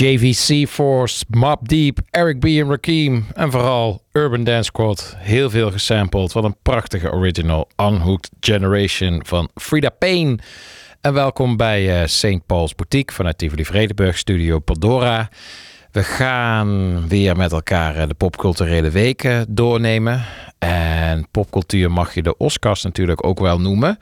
JVC Force, Mob Deep, Eric B. en Rakim en vooral Urban Dance Squad. Heel veel gesampled. Wat een prachtige original. Unhooked Generation van Frida Payne. En welkom bij eh, St. Paul's Boutique vanuit Tivoli Vredenburg Studio Pandora. We gaan weer met elkaar eh, de popculturele weken doornemen. En popcultuur mag je de Oscars natuurlijk ook wel noemen.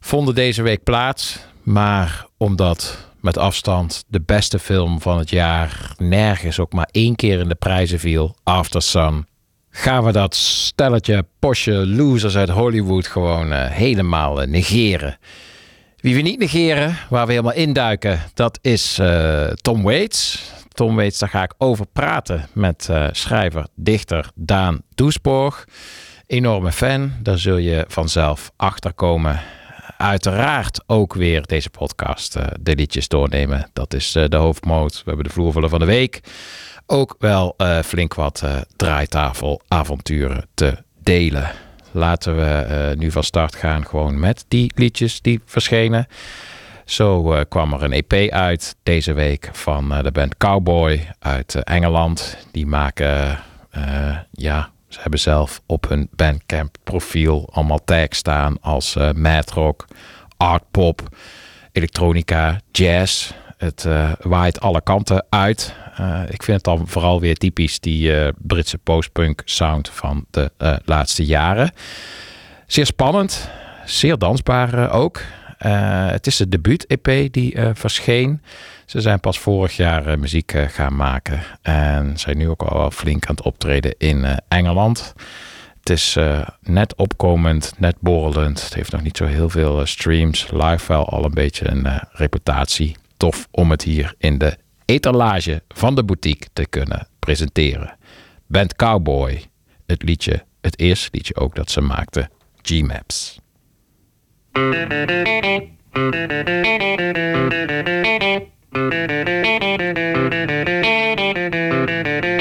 Vonden deze week plaats, maar omdat met afstand de beste film van het jaar nergens ook maar één keer in de prijzen viel, After Sun, gaan we dat stelletje posje losers uit Hollywood gewoon eh, helemaal eh, negeren. Wie we niet negeren, waar we helemaal induiken, dat is eh, Tom Waits. Tom Waits, daar ga ik over praten met schrijver, dichter Daan Doesborg. Enorme fan, daar zul je vanzelf achter komen. Uiteraard ook weer deze podcast, eh, de liedjes doornemen. Dat is eh, de hoofdmoot. We hebben de vloervuller van de week. Ook wel eh, flink wat draaitafelavonturen te delen. Laten we nu van start gaan gewoon met die liedjes die verschenen. Zo kwam er een EP uit deze week van de band Cowboy uit Engeland. Die maken, ja, ze hebben zelf op hun Bandcamp profiel allemaal tags staan als eh mad rock, art pop, elektronica, jazz. Het eh, waait alle kanten uit. Eh, ik vind het dan vooral weer typisch die Britse postpunk sound van de laatste jaren. Zeer spannend, zeer dansbaar ook. Eh, het is de debuut-EP die eh, verscheen. Ze zijn pas vorig jaar eh, muziek gaan maken. En zijn nu ook al wel flink aan het optreden in Engeland. Het is net opkomend, net borrelend. Het heeft nog niet zo heel veel streams. Live wel al een beetje een reputatie. Tof om het hier in de etalage van de boutique te kunnen presenteren. Band Cowboy, het liedje, het eerste liedje ook dat ze maakte, G-Maps. Thank you.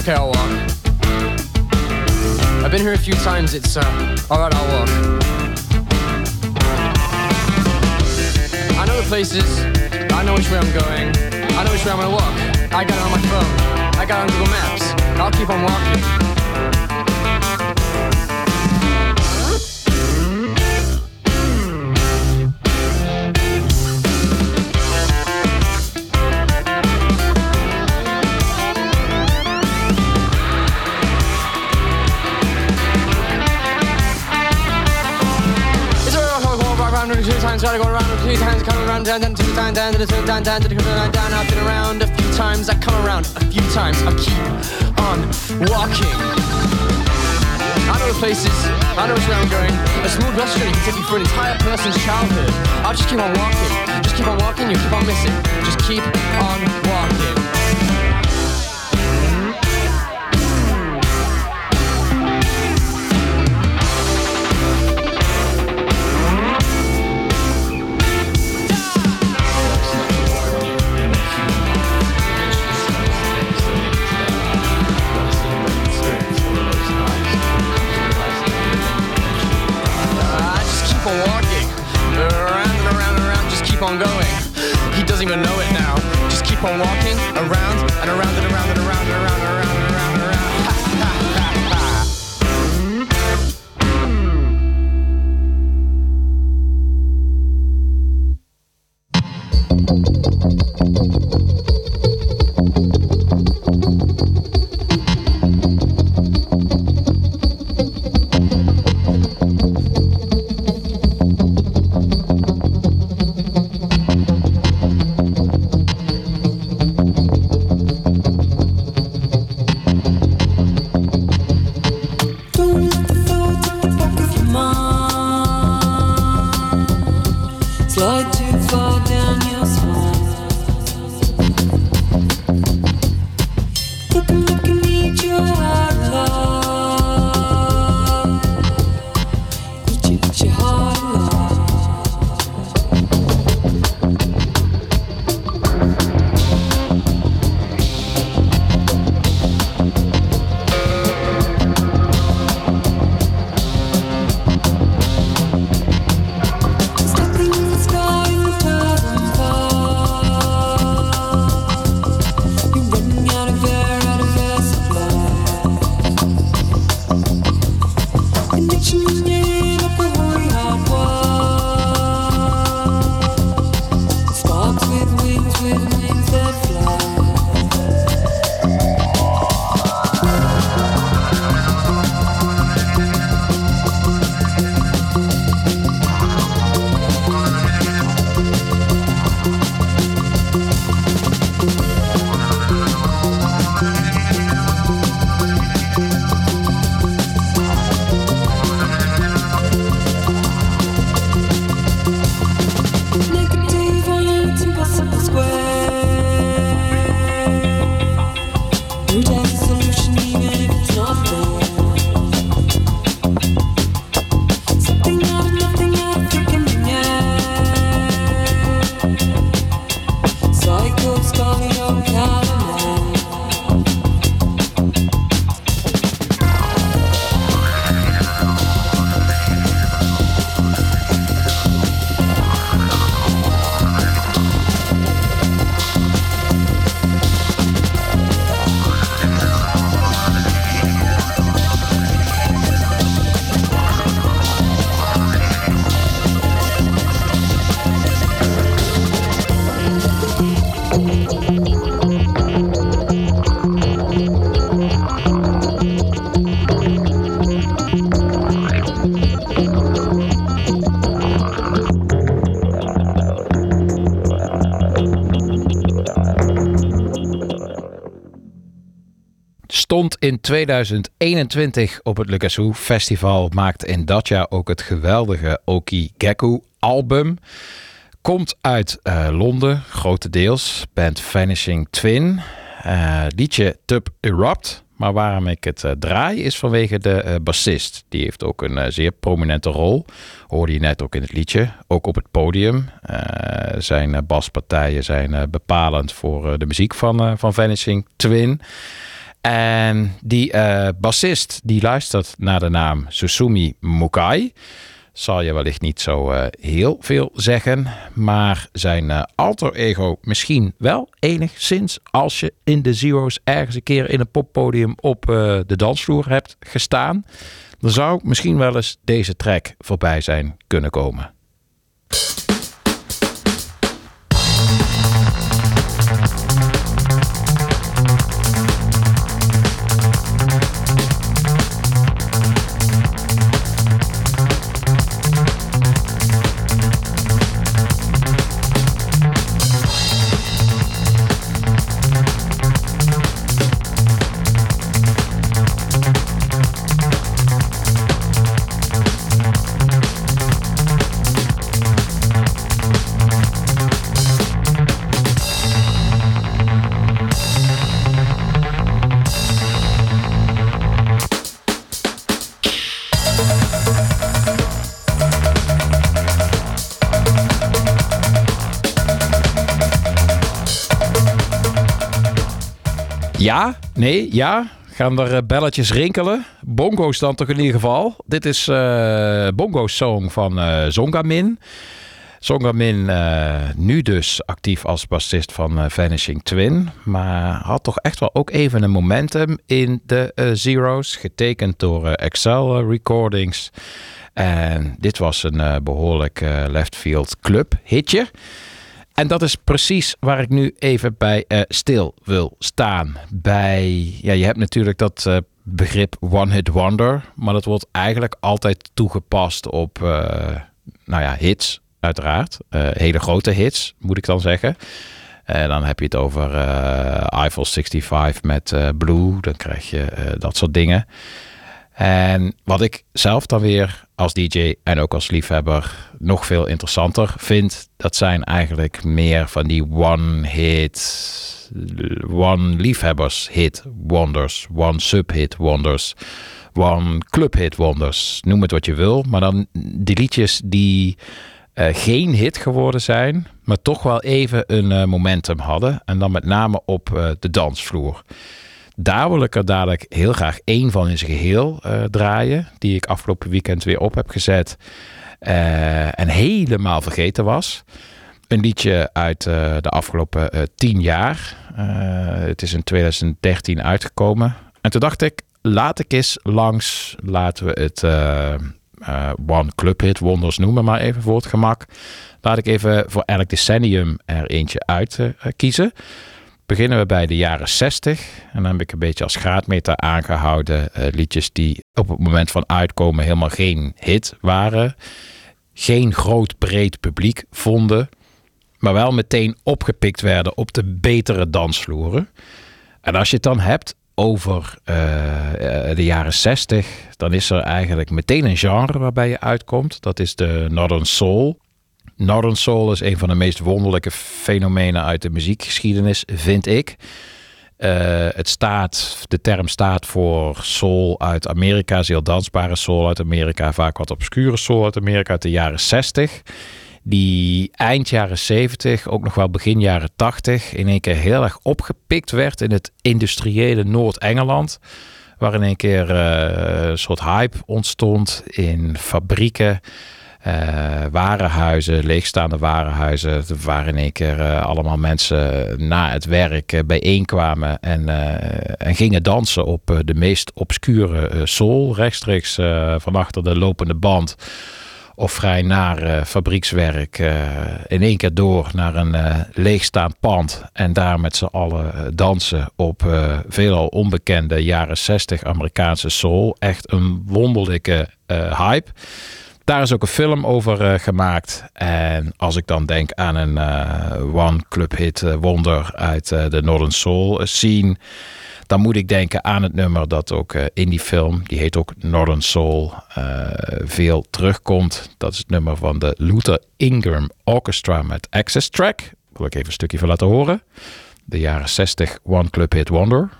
Okay, I'll walk. I've been here a few times, it's uh, alright, I'll walk. I know the places, I know which way I'm going, I know which way I'm gonna walk. I got it on my phone, I got it on Google Maps. I'll keep on walking. two times, I come around, down, down, two times, down, down, down, down, time, down, to down. I've been around a few times, I come around a few times, I keep on walking. I know the places, I know where I'm going. A small bus journey can take you for an entire person's childhood. I'll just keep on walking, just keep on walking, you keep on missing, just keep on walking. Stond in 2021 op het Le Cassou Festival. Maakte in dat jaar ook het geweldige Oki Gekko album. Komt uit eh, Londen, grotendeels. Band Vanishing Twin. Eh, liedje Tub Erupt. Maar waarom ik het eh, draai is vanwege de eh, bassist. Die heeft ook een zeer prominente rol. Hoorde je net ook in het liedje. Ook op het podium. Zijn baspartijen zijn bepalend voor de muziek van, van Vanishing Twin. En die eh, bassist die luistert naar de naam Susumi Mukai. Zal je wellicht niet zo eh, heel veel zeggen. Maar zijn eh, alter ego misschien wel enigszins. Als je in de Zero's ergens een keer in een poppodium op de dansvloer hebt gestaan. Dan zou misschien wel eens deze track voorbij zijn kunnen komen. Ja, nee, ja. Gaan er eh, belletjes rinkelen? Bongo's dan toch in ieder geval. Dit is eh Bongo's song van eh Zongamin. Zongamin eh, nu dus actief als bassist van Vanishing Twin. Maar had toch echt wel ook even een momentum in de Zero's. Getekend door Excel Recordings. En dit was een eh, behoorlijk eh, left field club hitje. En dat is precies waar ik nu even bij eh, stil wil staan. Bij, ja, je hebt natuurlijk dat eh, begrip One Hit Wonder, maar dat wordt eigenlijk altijd toegepast op, eh, nou ja, hits, uiteraard. Hele grote hits, moet ik dan zeggen. En dan heb je het over Eiffel 65 met Blue, dan krijg je dat soort dingen. En wat ik zelf dan weer als DJ en ook als liefhebber nog veel interessanter vind, dat zijn eigenlijk meer van die one-hit, one-liefhebbers-hit wonders, one-sub-hit wonders, one-club-hit wonders. Noem het wat je wil, maar dan die liedjes die eh, geen hit geworden zijn, maar toch wel even een eh, momentum hadden. En dan met name op eh, de dansvloer. Daar wil ik er dadelijk heel graag één van in zijn geheel eh, draaien. Die ik afgelopen weekend weer op heb gezet. eh, en helemaal vergeten was. Een liedje uit eh, de afgelopen tien jaar. Het is in 2013 uitgekomen. En toen dacht ik, laat ik eens langs. Laten we het One Club Hit Wonders noemen, maar even voor het gemak. Laat ik even voor elk decennium er eentje uit kiezen beginnen we bij de jaren 60. En dan heb ik een beetje als graadmeter aangehouden eh, liedjes die op het moment van uitkomen helemaal geen hit waren. Geen groot breed publiek vonden. Maar wel meteen opgepikt werden op de betere dansvloeren. En als je het dan hebt over eh, eh, de jaren 60, dan is er eigenlijk meteen een genre waarbij je uitkomt. Dat is de Northern Soul. Northern Soul is een van de meest wonderlijke fenomenen uit de muziekgeschiedenis, vind ik. Eh, het staat, de term staat voor soul uit Amerika, heel dansbare soul uit Amerika, vaak wat obscure soul uit Amerika uit de jaren 60. Die eind jaren 70, ook nog wel begin jaren 80, in één keer heel erg opgepikt werd in het industriële Noord-Engeland. Waar in één keer eh, een soort hype ontstond in fabrieken. Eh, warenhuizen, leegstaande warenhuizen. Waren in één keer eh, allemaal mensen na het werk eh, bijeenkwamen en, en gingen dansen op de meest obscure soul. Rechtstreeks van achter de lopende band of vrij naar fabriekswerk in één keer door naar een leegstaand pand en daar met z'n allen dansen op veelal onbekende jaren 60 Amerikaanse soul. Echt een wonderlijke hype. Daar is ook een film over eh, gemaakt. En als ik dan denk aan een eh, one club hit eh, wonder uit de Northern Soul scene, dan moet ik denken aan het nummer dat ook in die film, die heet ook Northern Soul, veel terugkomt. Dat is het nummer van de Luther Ingram Orchestra met Access Track. Wil ik even een stukje van laten horen. De jaren 60 One Club Hit Wonder.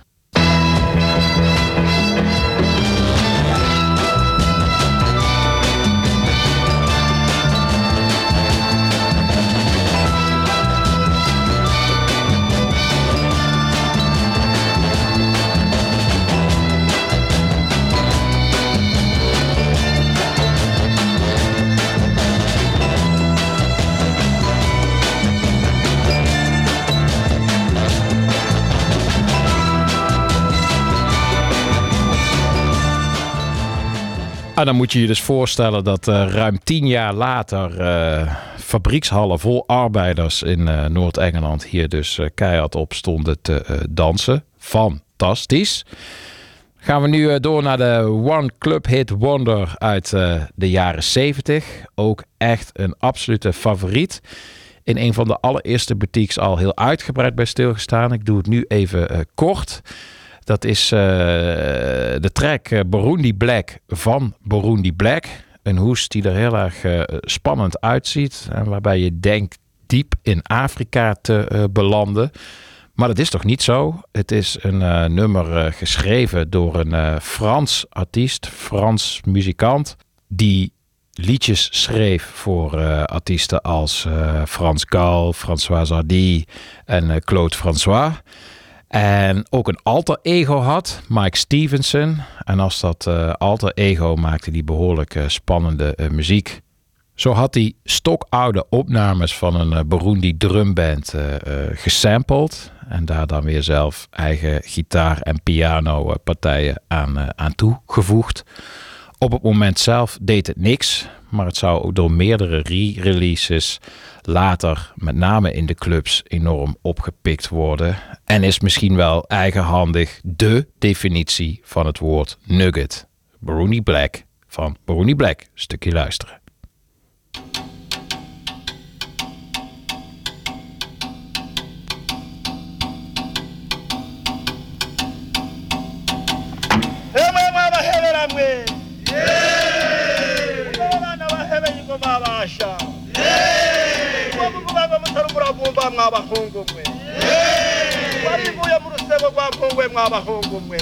En dan moet je je dus voorstellen dat eh, ruim tien jaar later eh, fabriekshallen vol arbeiders in eh, Noord-Engeland hier dus keihard op stonden te dansen. Fantastisch. Gaan we nu door naar de One Club Hit Wonder uit de jaren 70. Ook echt een absolute favoriet. In een van de allereerste boutiques al heel uitgebreid bij stilgestaan. Ik doe het nu even kort. Dat is eh, de track eh, Burundi Black van Burundi Black. Een hoes die er heel erg eh, spannend uitziet. En waarbij je denkt diep in Afrika te belanden. Maar dat is toch niet zo? Het is een nummer geschreven door een Frans artiest, Frans muzikant. Die liedjes schreef voor artiesten als Frans Gal, François Hardy en Claude François. En ook een alter ego had, Mike Stevenson. En als dat eh, alter ego maakte die behoorlijk eh, spannende eh, muziek. Zo had hij stokoude opnames van een Burundi drumband gesampled. En daar dan weer zelf eigen gitaar- en pianopartijen aan, aan toegevoegd. Op het moment zelf deed het niks. Maar het zou door meerdere re-releases later, met name in de clubs, enorm opgepikt worden. En is misschien wel eigenhandig de definitie van het woord nugget. Burundi Black van Burundi Black. Stukje luisteren. abana murabumba mwa bahungu mwe. Barivuye mu rusebo rwa nkongwe mwa bahungu mwe.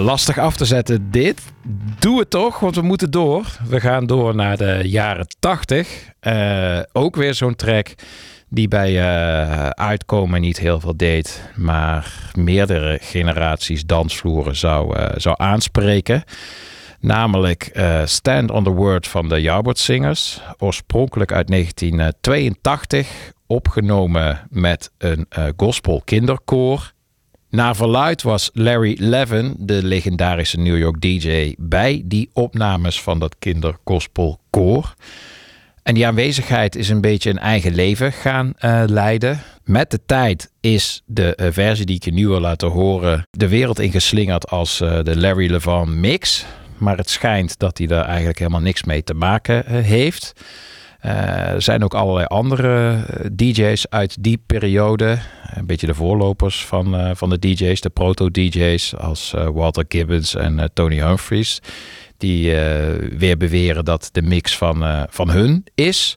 Lastig af te zetten dit. Doe het toch, want we moeten door. We gaan door naar de jaren 80. Eh, ook weer zo'n track die bij eh, uitkomen niet heel veel deed, maar meerdere generaties dansvloeren zou, eh, zou aanspreken. Namelijk Stand on the Word van de Yardbird Singers. Oorspronkelijk uit 1982. Opgenomen met een gospel kinderkoor. Naar verluid was Larry Levin, de legendarische New York DJ, bij die opnames van dat kindergospelkoor. En die aanwezigheid is een beetje een eigen leven gaan eh, leiden. Met de tijd is de eh, versie die ik je nu wil laten horen de wereld ingeslingerd als eh, de Larry Levan mix. Maar het schijnt dat hij daar eigenlijk helemaal niks mee te maken heeft. Eh, er zijn ook allerlei andere eh, DJ's uit die periode. Een beetje de voorlopers van, eh, van de DJ's, de proto-DJ's, als Walter Gibbons en Tony Humphries. Die weer beweren dat de mix van, van hun is.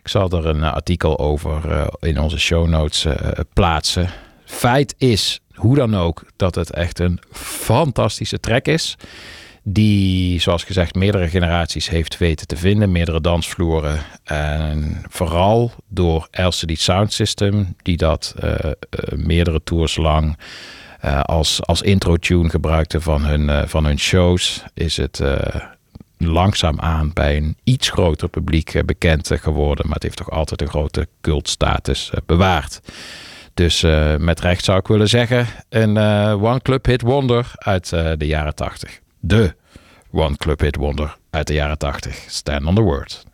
Ik zal er een artikel over in onze show notes plaatsen. Feit is, hoe dan ook dat het echt een fantastische track is. Die, zoals gezegd, meerdere generaties heeft weten te vinden. Meerdere dansvloeren. En vooral door LCD Sound System, die dat eh, eh, meerdere tours lang eh, als, als intro-tune gebruikte van hun, van hun shows, is het langzaamaan bij een iets groter publiek bekend geworden. Maar het heeft toch altijd een grote cultstatus bewaard. Dus met recht zou ik willen zeggen, een One Club Hit Wonder uit de jaren 80. De One Club Hit Wonder uit de jaren 80. Stand on the Word.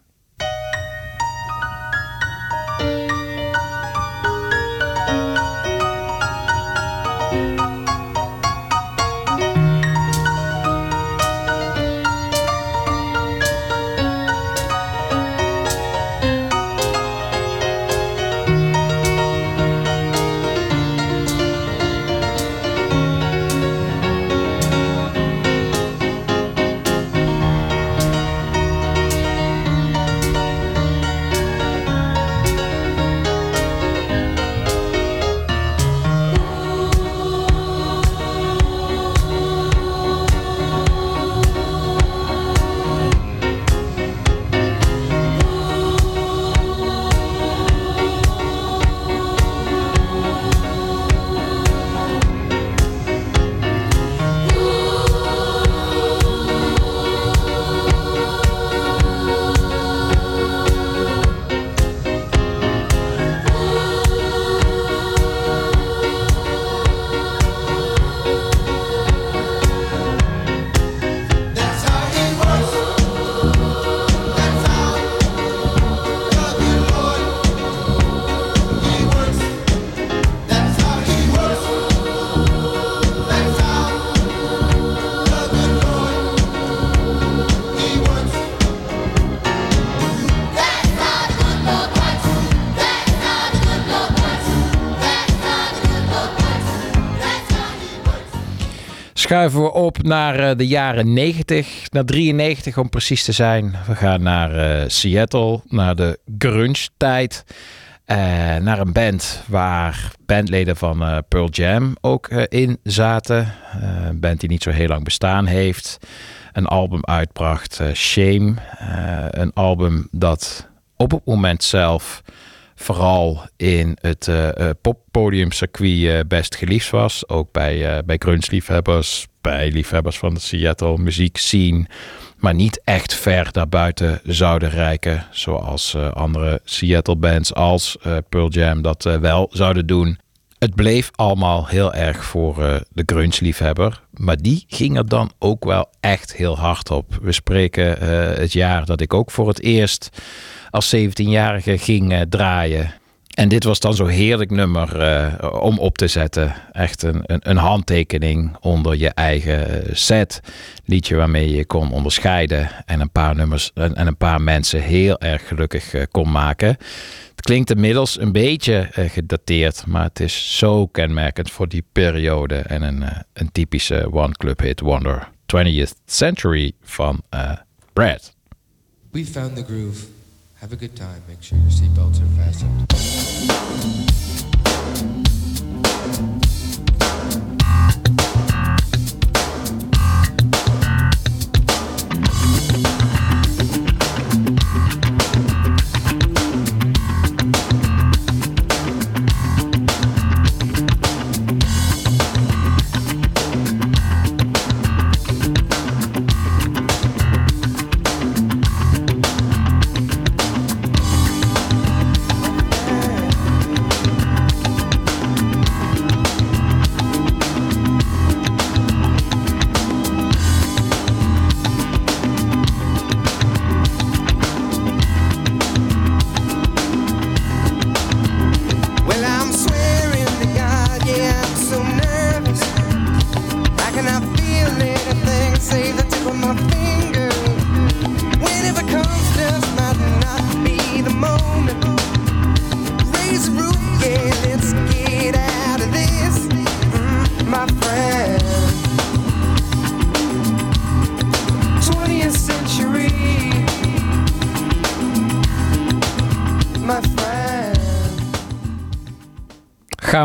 Naar eh, de jaren 90, naar 93 om precies te zijn. We gaan naar eh, Seattle, naar de grunge tijd. Eh, naar een band waar bandleden van eh, Pearl Jam ook in zaten. Een band die niet zo heel lang bestaan heeft. Een album uitbracht, Shame. Een album dat op het moment zelf vooral in het eh, poppodiumcircuit best geliefd was. Ook bij, eh bij grunge-liefhebbers, bij liefhebbers van de Seattle muziek scene. Maar niet echt ver daarbuiten zouden reiken. Zoals eh, andere Seattle bands als eh, Pearl Jam dat eh, wel zouden doen. Het bleef allemaal heel erg voor de grunge-liefhebber. Maar die ging er dan ook wel echt heel hard op. We spreken het jaar dat ik ook voor het eerst als 17-jarige ging draaien. En dit was dan zo'n heerlijk nummer eh, om op te zetten. Echt een, een, een handtekening onder je eigen set. Liedje waarmee je kon onderscheiden. En een paar nummers en, en een paar mensen heel erg gelukkig eh, kon maken. Het klinkt inmiddels een beetje eh, gedateerd. Maar het is zo kenmerkend voor die periode. En een, een typische One Club Hit Wonder. 20th Century van Brad. We found the groove. Have a good time. Make sure your seatbelts are fastened.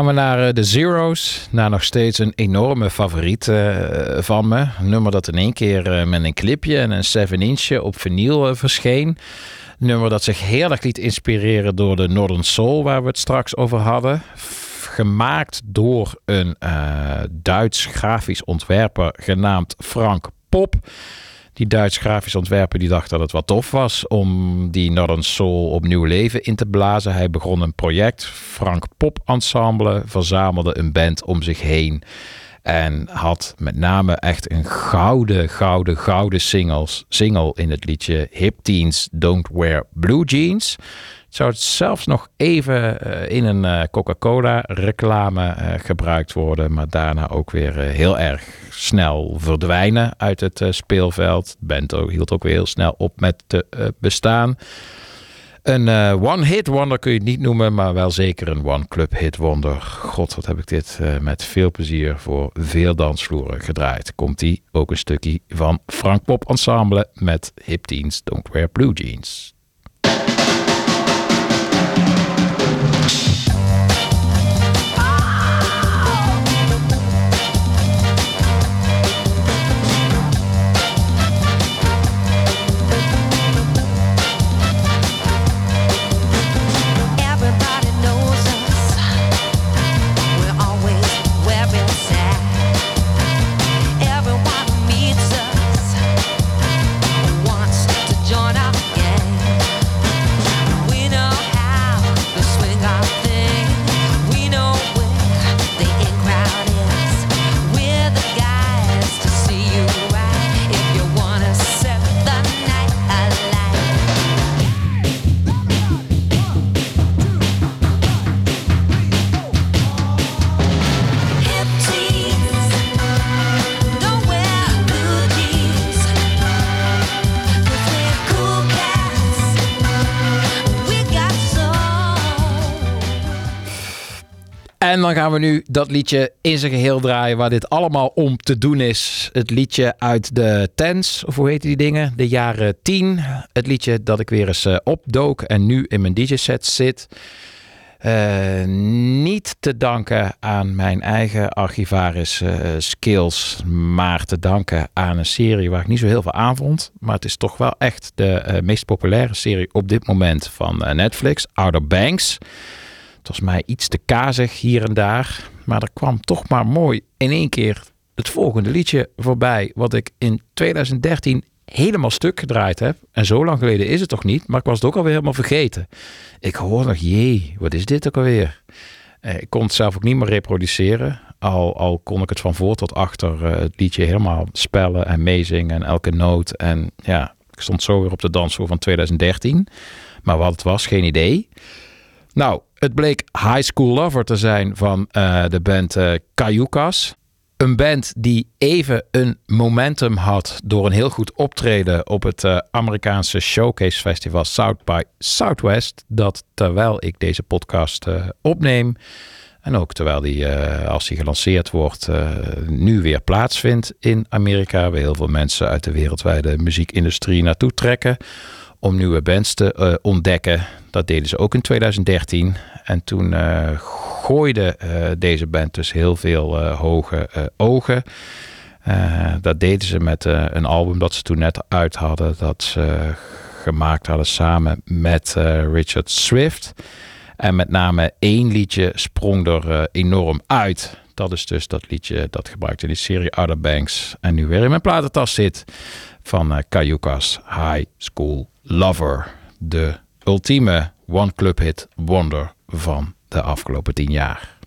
Gaan we naar eh, de Zero's. Naar nog steeds een enorme favoriet eh, van me. Nummer dat in één keer eh, met een clipje en een 7-inchje op vinyl verscheen. Een nummer dat zich heerlijk liet inspireren door de Northern Soul, waar we het straks over hadden. Gemaakt door een Duits grafisch ontwerper genaamd Frank Pop. Die Duits grafisch ontwerper die dacht dat het wat tof was om die Northern Soul opnieuw leven in te blazen. Hij begon een project, Frank Pop Ensemble, verzamelde een band om zich heen. En had met name echt een gouden, gouden, gouden singles, single in het liedje Hip Teens Don't Wear Blue Jeans. Zou het zelfs nog even eh, in een eh, Coca-Cola reclame eh, gebruikt worden, maar daarna ook weer heel erg snel verdwijnen uit het speelveld. Ook- hield ook weer heel snel op met te bestaan. Een eh, one-hit wonder kun je het niet noemen, maar wel zeker een one-club hit wonder. God, wat heb ik dit met veel plezier voor veel dansvloeren gedraaid. Komt ie ook een stukje van Frank Pop Ensemble met Hip Teens Don't Wear Blue Jeans. En dan gaan we nu dat liedje in zijn geheel draaien waar dit allemaal om te doen is. Het liedje uit de tens, of hoe heet die dingen? De jaren 10. Het liedje dat ik weer eens eh, opdook en nu in mijn DJ-set zit. Eh, niet te danken aan mijn eigen archivaris eh, skills, maar te danken aan een serie waar ik niet zo heel veel aan vond. Maar het is toch wel echt de meest populaire serie op dit moment van Netflix, Outer Banks. Het was mij iets te kazig hier en daar. Maar er kwam toch maar mooi in één keer het volgende liedje voorbij. Wat ik in 2013 helemaal stuk gedraaid heb. En zo lang geleden is het toch niet. Maar ik was het ook alweer helemaal vergeten. Ik hoor nog, jee, wat is dit ook alweer? Eh, ik kon het zelf ook niet meer reproduceren. Al, al kon ik het van voor tot achter eh, het liedje helemaal spellen en meezingen. En elke noot. En ja, ik stond zo weer op de dansvloer van 2013. Maar wat het was, geen idee. Nou, het bleek High School Lover te zijn van eh, de band eh Cayucas. Een band die even een momentum had door een heel goed optreden op het eh, Amerikaanse Showcase Festival South by Southwest. Dat terwijl ik deze podcast opneem en ook terwijl die, als die gelanceerd wordt, nu weer plaatsvindt in Amerika. Waar heel veel mensen uit de wereldwijde muziekindustrie naartoe trekken om nieuwe bands te eh, ontdekken. Dat deden ze ook in 2013. En toen eh, gooide eh, deze band dus heel veel hoge ogen. Dat deden ze met een album dat ze toen net uit hadden. Dat ze gemaakt hadden samen met Richard Swift. En met name één liedje sprong er enorm uit. Dat is dus dat liedje dat gebruikt in die serie Outer Banks. En nu weer in mijn platentas zit van Cayucas High School Lover. De ultieme one club hit wonder van de afgelopen tien jaar.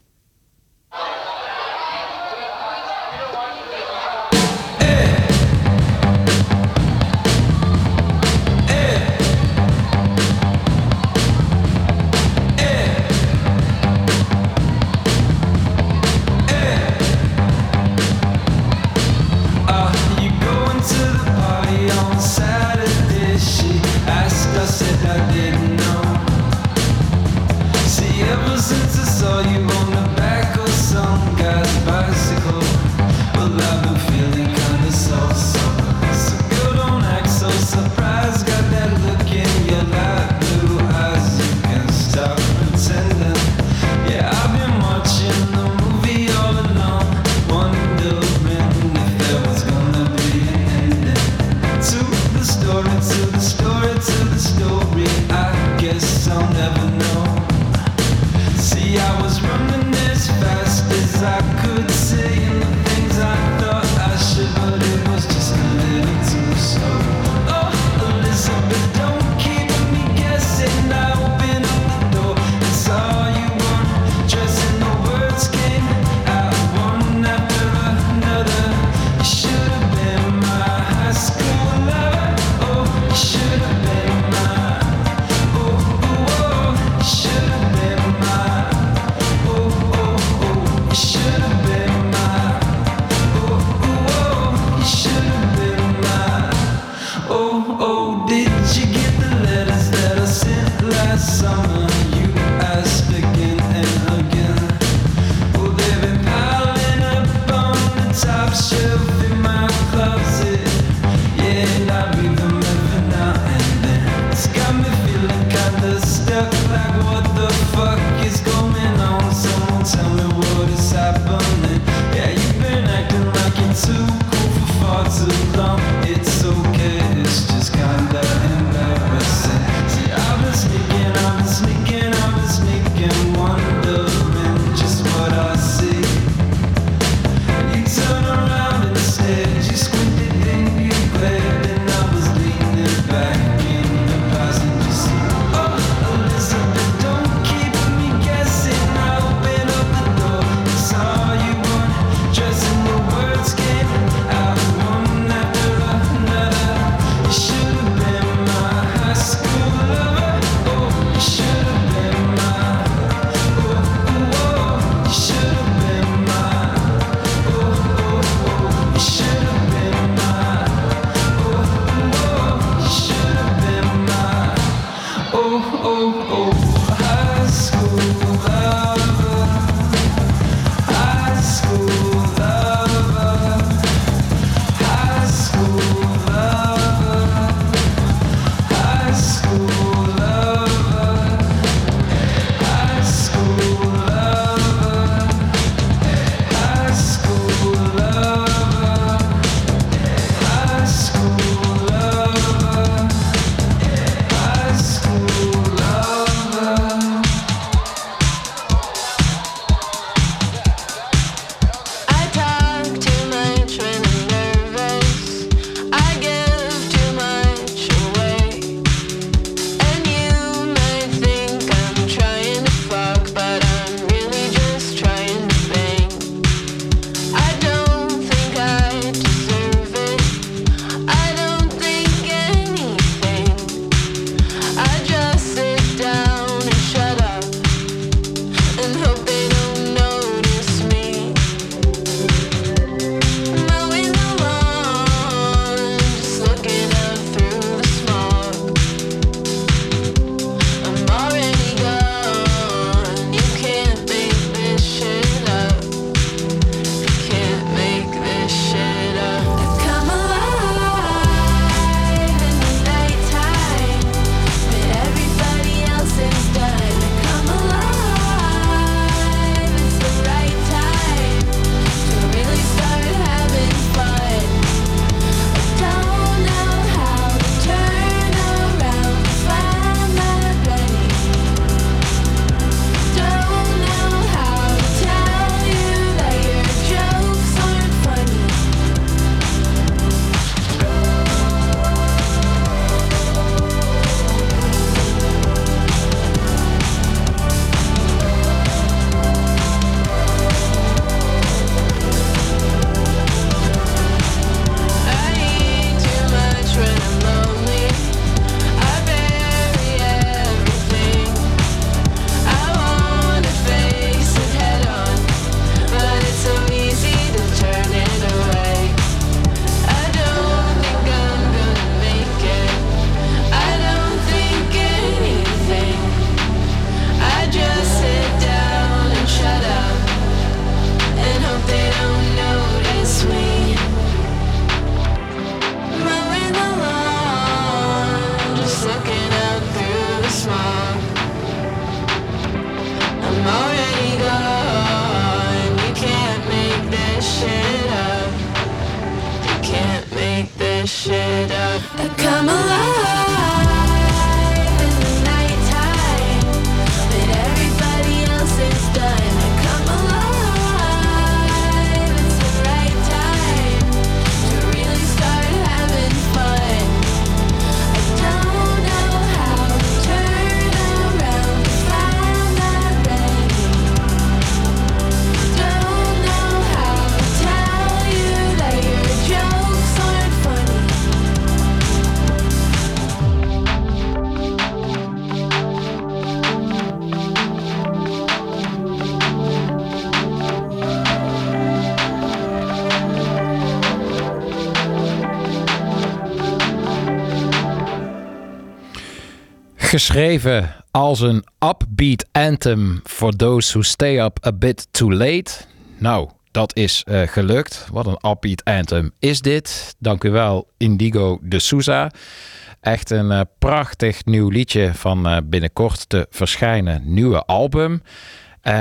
Geschreven als een upbeat anthem for those who stay up a bit too late. Nou, dat is eh, gelukt. Wat een upbeat anthem is dit. Dank u wel, Indigo de Souza. Echt een eh, prachtig nieuw liedje van eh, binnenkort te verschijnen nieuwe album. Eh,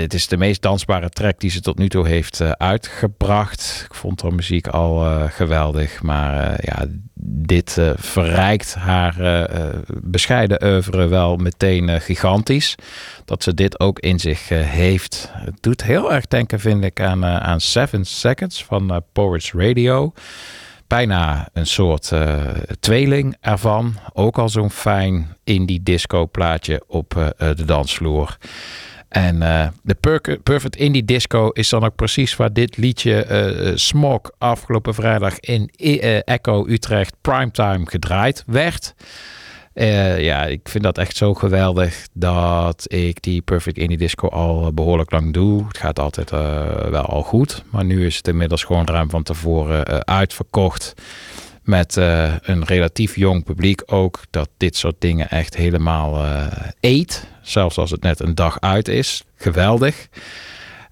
het is de meest dansbare track die ze tot nu toe heeft eh, uitgebracht. Ik vond haar muziek al eh, geweldig. Maar ja, dit verrijkt haar bescheiden oeuvre wel meteen gigantisch. Dat ze dit ook in zich heeft. Het doet heel erg denken, vind ik, aan, aan Seven Seconds van Poets Radio bijna een soort eh, tweeling ervan. Ook al zo'n fijn indie disco plaatje op eh, de dansvloer. En eh, de Perfect Indie Disco is dan ook precies waar dit liedje Smog afgelopen vrijdag in Echo Utrecht Primetime gedraaid werd. Eh, ja, ik vind dat echt zo geweldig dat ik die Perfect Indie Disco al behoorlijk lang doe. Het gaat altijd eh, wel al goed, maar nu is het inmiddels gewoon ruim van tevoren eh, uitverkocht. Met eh, een relatief jong publiek ook, dat dit soort dingen echt helemaal eh, eet. Zelfs als het net een dag uit is. Geweldig.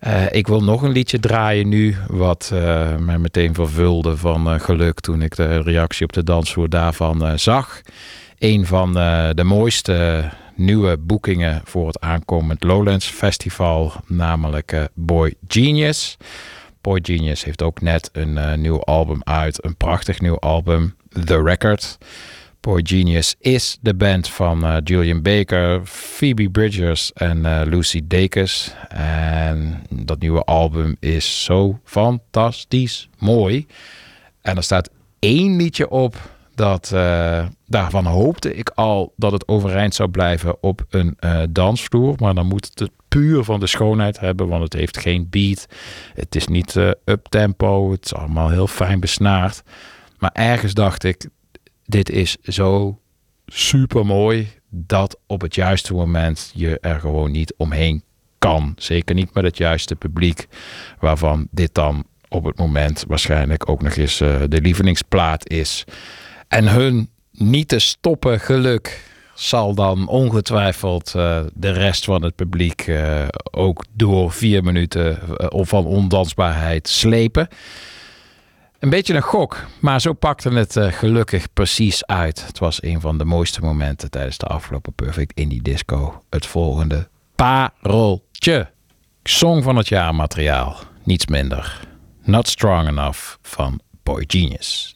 Eh, ik wil nog een liedje draaien nu, wat eh, mij meteen vervulde van eh, geluk toen ik de reactie op de dansvloer daarvan eh, zag. Een van eh, de mooiste nieuwe boekingen voor het aankomend Lowlands Festival, namelijk eh, Boy Genius. Boy Genius heeft ook net een eh, nieuw album uit, een prachtig nieuw album, The Record. Boy Genius is de band van eh, Julian Baker, Phoebe Bridgers en eh, Lucy Dacus. En dat nieuwe album is zo fantastisch mooi. En er staat één liedje op dat eh, daarvan hoopte ik al dat het overeind zou blijven op een eh, dansvloer. Maar dan moet het puur van de schoonheid hebben, want het heeft geen beat. Het is niet eh up-tempo, het is allemaal heel fijn besnaard. Maar ergens dacht ik, dit is zo super mooi dat op het juiste moment je er gewoon niet omheen kan. Zeker niet met het juiste publiek, waarvan dit dan op het moment waarschijnlijk ook nog eens de lievelingsplaat is. En hun niet te stoppen geluk zal dan ongetwijfeld eh, de rest van het publiek eh, ook door vier minuten eh, of van ondansbaarheid slepen. Een beetje een gok, maar zo pakte het gelukkig precies uit. Het was een van de mooiste momenten tijdens de afgelopen Perfect Indie Disco. Het volgende pareltje. Song van het jaar materiaal, niets minder. Not Strong Enough van Boy Genius.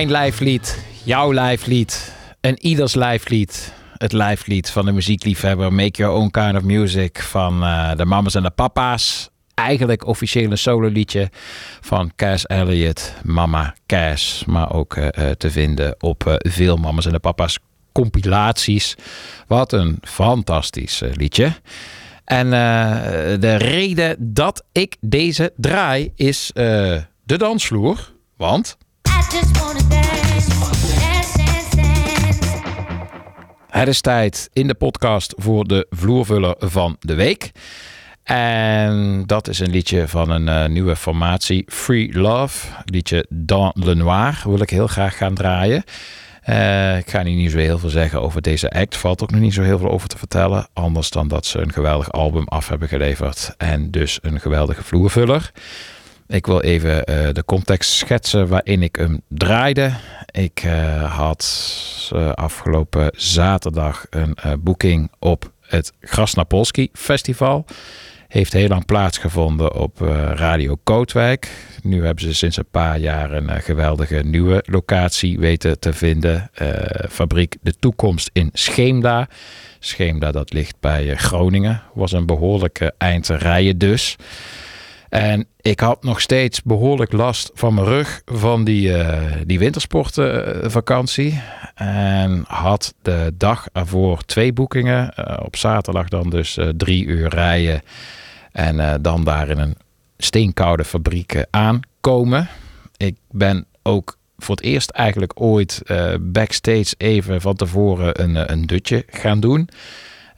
Mijn lijflied, jouw lijflied en ieders lijflied. Het lijflied van de muziekliefhebber Make Your Own Kind of Music van eh, de mamas en de papa's. Eigenlijk officieel een sololiedje van Cass Elliot, Mama Cass. Maar ook eh, eh, te vinden op veel mamas en de papa's compilaties. Wat een fantastisch liedje. En de reden dat ik deze draai is de dansvloer. Want Het is tijd in de podcast voor de vloervuller van de week. En dat is een liedje van een eh, nieuwe formatie, Free Love. Liedje Dans le Noir wil ik heel graag gaan draaien. Eh, ik ga niet zo heel veel zeggen over deze act. Valt ook nog niet zo heel veel over te vertellen. Anders dan dat ze een geweldig album af hebben geleverd. En dus een geweldige vloervuller. Ik wil even eh, de context schetsen waarin ik hem draaide. Ik eh, had eh, afgelopen zaterdag een boeking op het Grasnapolski Festival. Heeft heel lang plaatsgevonden op Radio Kootwijk. Nu hebben ze sinds een paar jaar een geweldige nieuwe locatie weten te vinden. Fabriek De Toekomst in Scheemda. Scheemda dat ligt bij Groningen. Was een behoorlijke eind te rijden dus. En ik had nog steeds behoorlijk last van mijn rug van die, eh, die wintersportvakantie. en had de dag ervoor twee boekingen. Eh, op zaterdag dan dus eh, drie uur rijden. En dan daar in een steenkoude fabriek aankomen. Ik ben ook voor het eerst eigenlijk ooit backstage even van tevoren een, een dutje gaan doen.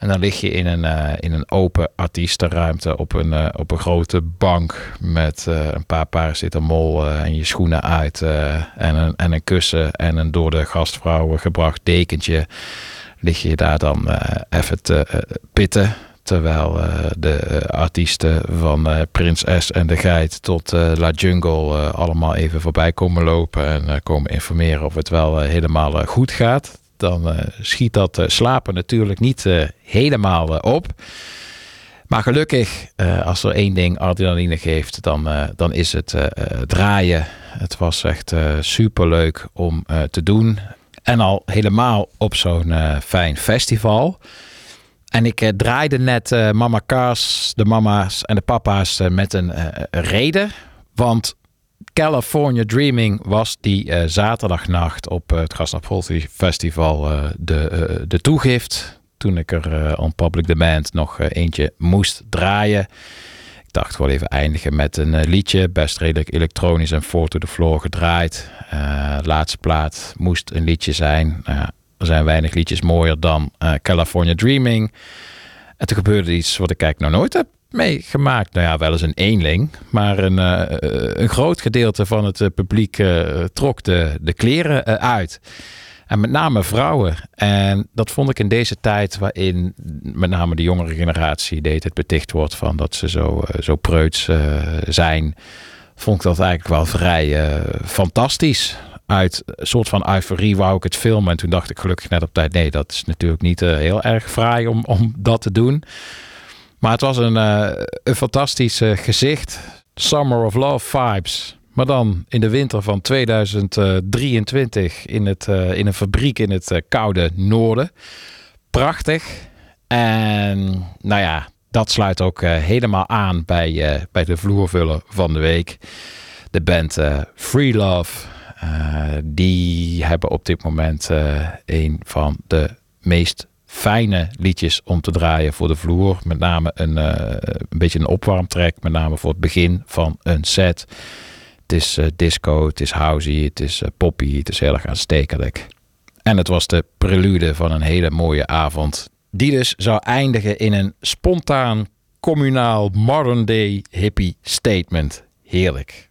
En dan lig je in een, eh, in een open artiestenruimte op een, eh, op een grote bank met eh, een paar paracetamol en je schoenen uit en, een, en een kussen en een door de gastvrouw gebracht dekentje. Lig je daar dan even te pitten. Terwijl de artiesten van Prins S en de Geit tot La Jungle allemaal even voorbij komen lopen en komen informeren of het wel helemaal goed gaat. Dan eh, schiet dat eh, slapen natuurlijk niet eh, helemaal op. Maar gelukkig, als er één ding adrenaline geeft, dan, dan is het draaien. Het was echt super leuk om te doen. En al helemaal op zo'n fijn festival. En ik draaide net Mama Cars, de mama's en de papa's met een reden. Want California Dreaming was die eh, zaterdagnacht op eh, het Grasnapolski Festival eh, de, de toegift. Toen ik er on public demand nog eentje moest draaien. Ik dacht gewoon even eindigen met een liedje. Best redelijk elektronisch en four to the floor gedraaid. Laatste plaat moest een liedje zijn. Er zijn weinig liedjes mooier dan California Dreaming. En toen gebeurde iets wat ik eigenlijk nog nooit heb meegemaakt. Nou ja, wel eens een eenling. Maar een, eh, een groot gedeelte van het eh, publiek eh, trok de, de kleren eh, uit. En met name vrouwen. En dat vond ik in deze tijd waarin met name de jongere generatie deed het beticht wordt van dat ze zo, eh, zo preuts eh, zijn. Vond ik dat eigenlijk wel vrij eh, fantastisch. Uit een soort van euforie wou ik het filmen. En toen dacht ik gelukkig net op tijd, nee, dat is natuurlijk niet eh, heel erg fraai om, om dat te doen. Maar het was een, eh, een fantastisch eh, gezicht. Summer of Love vibes. Maar dan in de winter van 2023 in, het, eh, in een fabriek in het koude noorden. Prachtig. En nou ja, dat sluit ook helemaal aan bij, bij de vloervuller van de week. De band Free Love. Die hebben op dit moment een van de meest fijne liedjes om te draaien voor de vloer. Met name een, eh, een beetje een opwarmtrack. Met name voor het begin van een set. Het is eh, disco, het is housey, het is eh, poppy, het is heel erg aanstekelijk. En het was de prelude van een hele mooie avond. Die dus zou eindigen in een spontaan, communaal, modern day hippie statement. Heerlijk.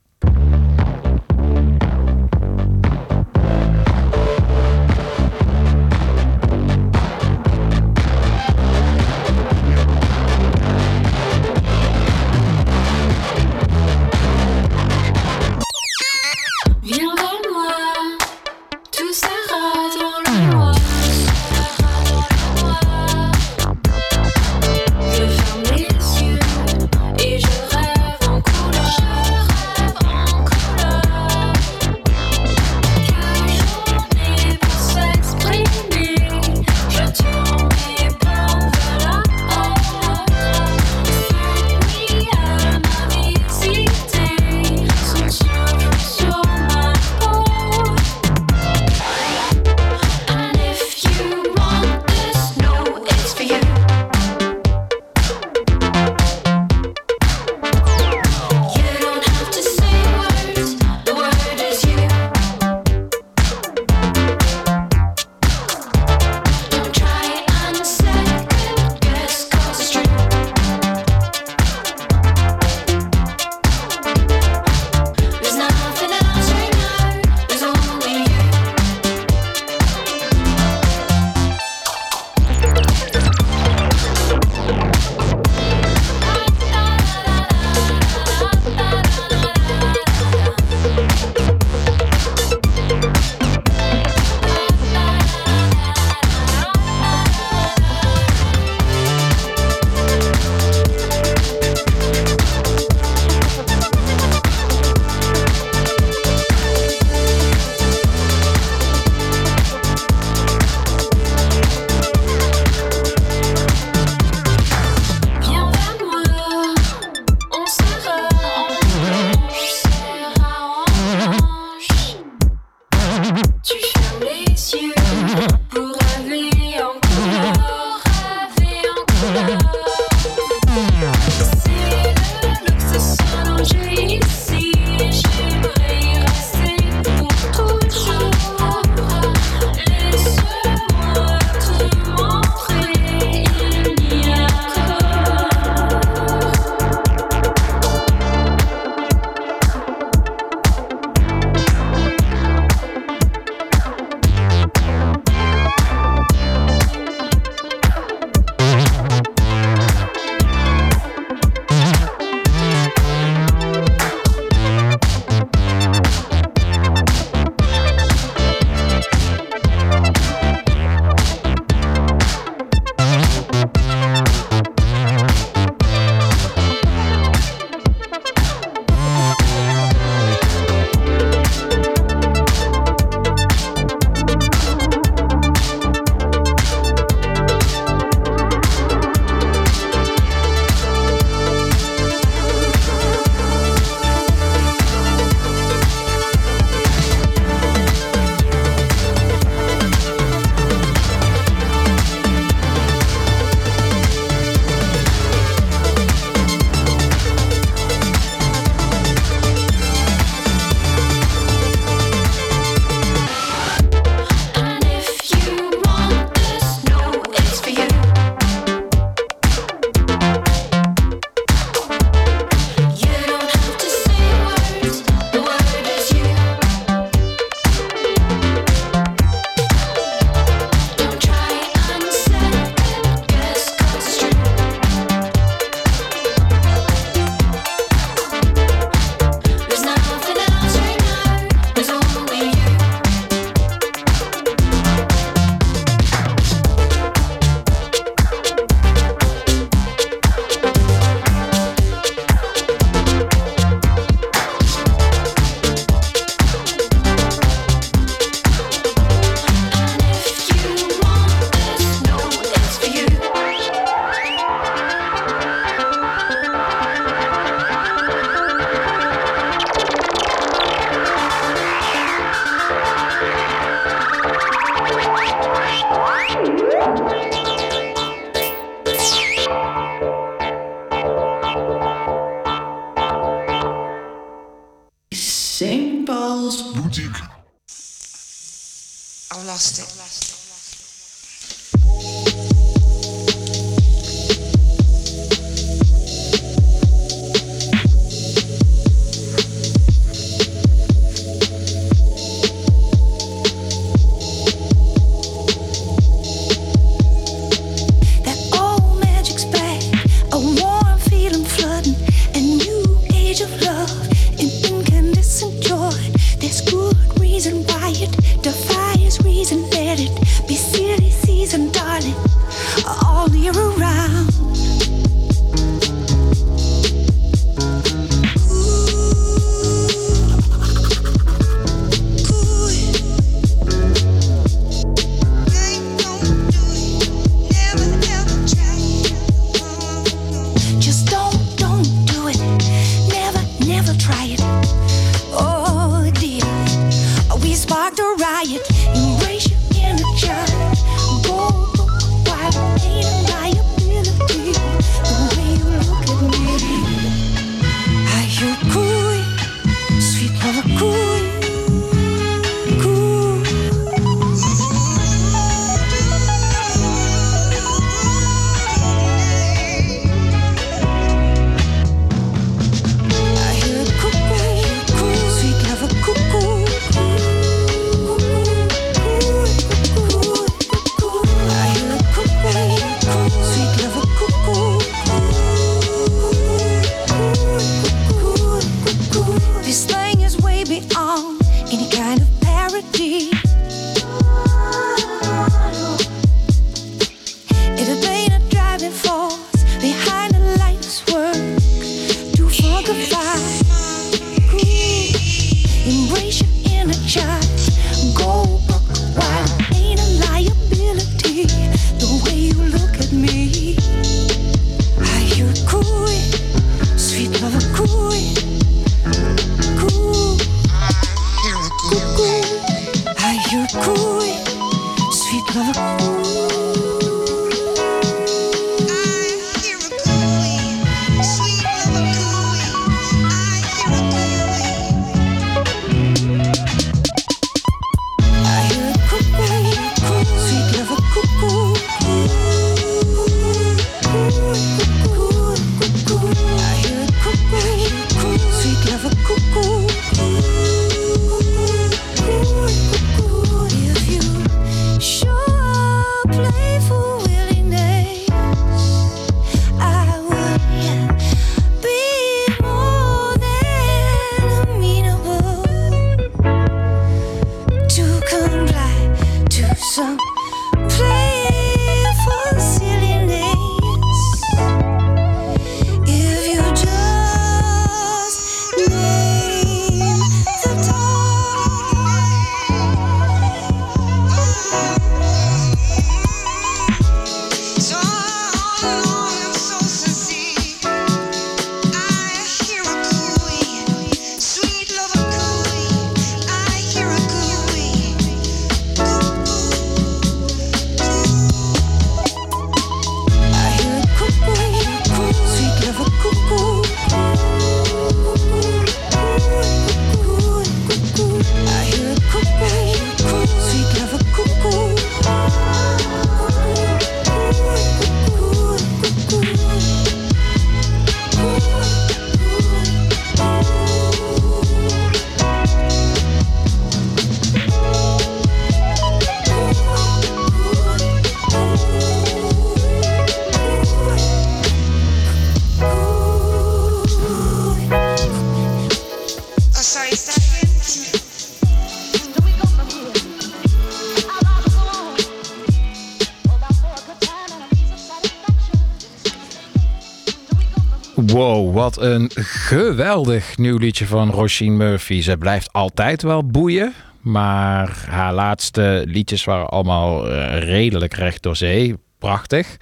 een geweldig nieuw liedje van Rosine Murphy. Ze blijft altijd wel boeien. Maar haar laatste liedjes waren allemaal eh, redelijk recht door zee. Prachtig.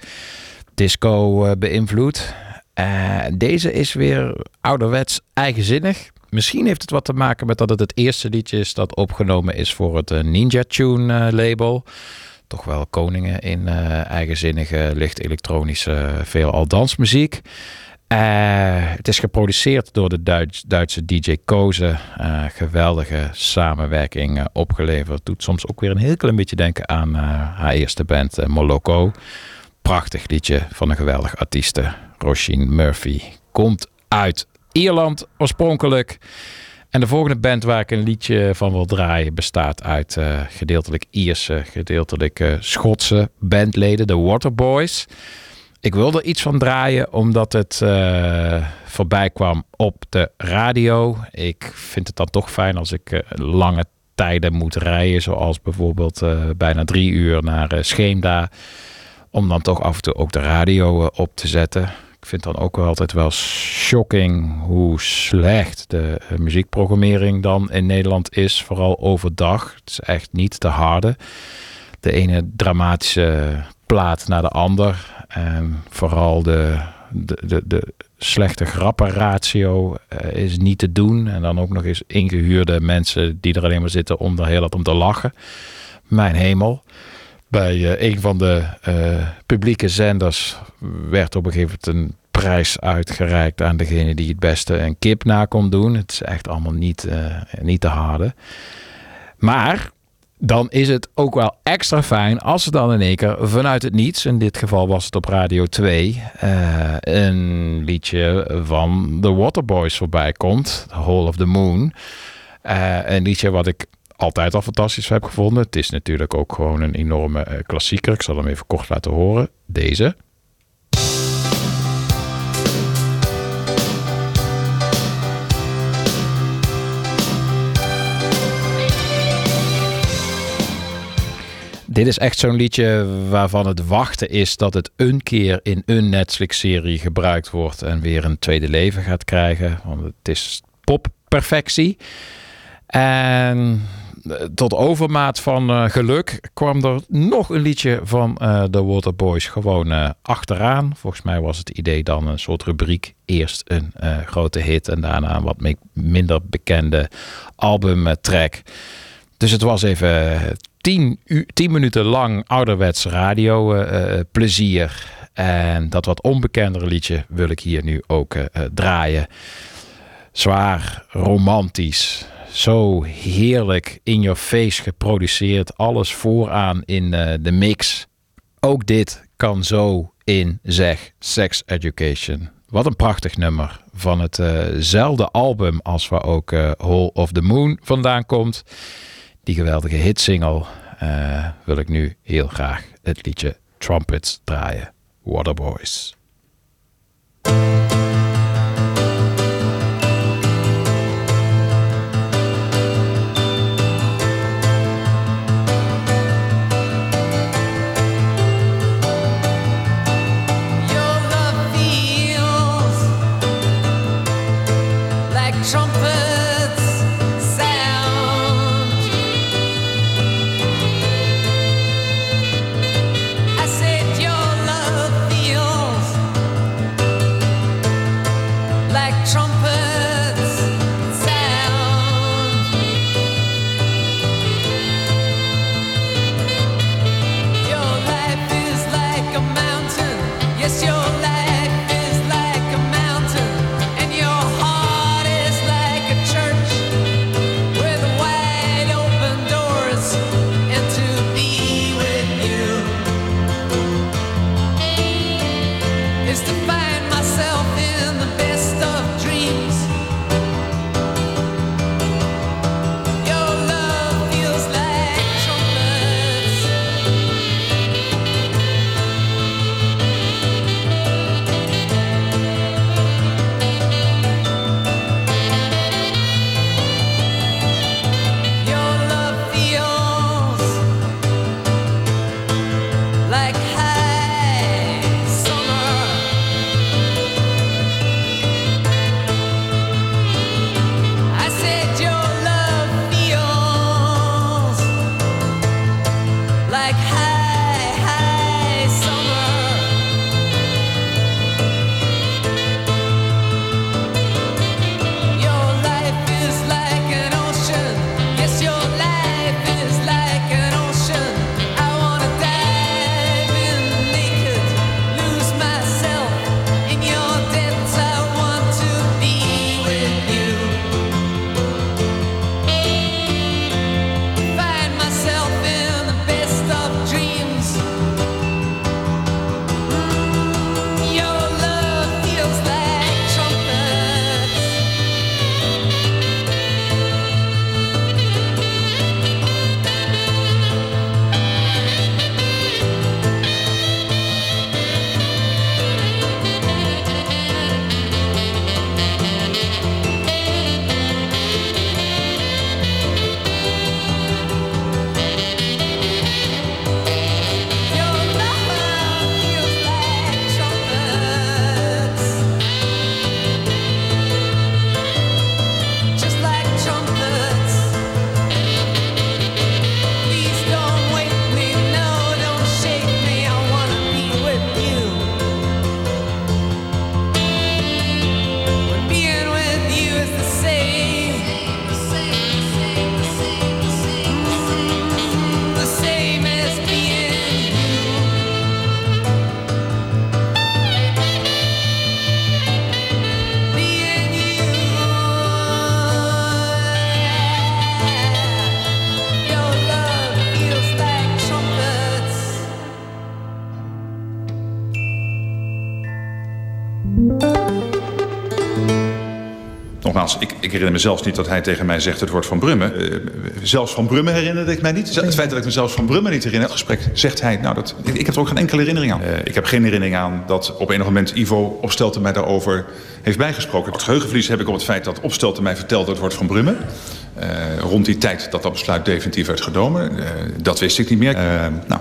Disco eh, beïnvloed. Eh, deze is weer ouderwets eigenzinnig. Misschien heeft het wat te maken met dat het het eerste liedje is dat opgenomen is voor het Ninja Tune label. Toch wel koningen in eigenzinnige licht-elektronische veelal dansmuziek. Eh, het is geproduceerd door de Duits- Duitse DJ Koze. Eh, geweldige samenwerking eh, opgeleverd. Doet soms ook weer een heel klein beetje denken aan haar eerste band Moloko. Prachtig liedje van een geweldige artieste. Roisin Murphy. Komt uit Ierland oorspronkelijk. En de volgende band waar ik een liedje van wil draaien bestaat uit gedeeltelijk Ierse, gedeeltelijk Schotse bandleden, de Waterboys. Ik wilde er iets van draaien omdat het eh, voorbij kwam op de radio. Ik vind het dan toch fijn als ik eh, lange tijden moet rijden, zoals bijvoorbeeld eh, bijna drie uur naar Scheemda, om dan toch af en toe ook de radio op te zetten. Ik vind dan ook altijd wel shocking hoe slecht de muziekprogrammering dan in Nederland is, vooral overdag. Het is echt niet te harde. De ene dramatische plaat naar de ander. En vooral de, de, de, de slechte grappenratio eh, is niet te doen. En dan ook nog eens ingehuurde mensen die er alleen maar zitten om er heel wat om te lachen. Mijn hemel. Bij eh, een van de eh, publieke zenders werd op een gegeven moment een prijs uitgereikt aan degene die het beste een kip na kon doen. Het is echt allemaal niet, niet te harde. Maar dan is het ook wel extra fijn als er dan in één keer vanuit het niets, in dit geval was het op Radio 2, eh, een liedje van The Waterboys voorbij komt, The Hole of the Moon. Eh, een liedje wat ik altijd al fantastisch heb gevonden. Het is natuurlijk ook gewoon een enorme eh, klassieker. Ik zal hem even kort laten horen. Deze. Dit is echt zo'n liedje waarvan het wachten is dat het een keer in een Netflix-serie gebruikt wordt en weer een tweede leven gaat krijgen. Want het is popperfectie. En eh, tot overmaat van eh, geluk kwam er nog een liedje van eh The Waterboys gewoon achteraan. Volgens mij was het idee dan een soort rubriek. Eerst een grote hit en daarna een wat minder bekende albumtrack. Dus het was even tien, u- tien minuten lang ouderwets radio eh, eh, plezier. En dat wat onbekendere liedje wil ik hier nu ook eh, eh, draaien. Zwaar, romantisch. Zo heerlijk in your face geproduceerd. Alles vooraan in eh, de mix. Ook dit kan zo in zeg Sex Education. Wat een prachtig nummer. Van hetzelfde album als waar ook eh Hole of the Moon vandaan komt. Die geweldige hitsingle eh, wil ik nu heel graag het liedje Trumpets draaien. Waterboys. Nogmaals, ik, ik herinner me zelfs niet dat hij tegen mij zegt het woord van Brummen. Eh, zelfs van Brummen herinnerde ik mij niet. Het feit dat ik me zelfs van Brummen niet herinner, het gesprek zegt hij, nou dat, ik, ik heb er ook geen enkele herinnering aan. Eh, ik heb geen herinnering aan dat op enig moment Ivo Opstelten mij daarover heeft bijgesproken. Het geheugenverlies heb ik op het feit dat Opstelten mij vertelde het woord van Brummen. Eh, rond die tijd dat dat besluit definitief werd genomen. Dat wist ik niet meer. Nou,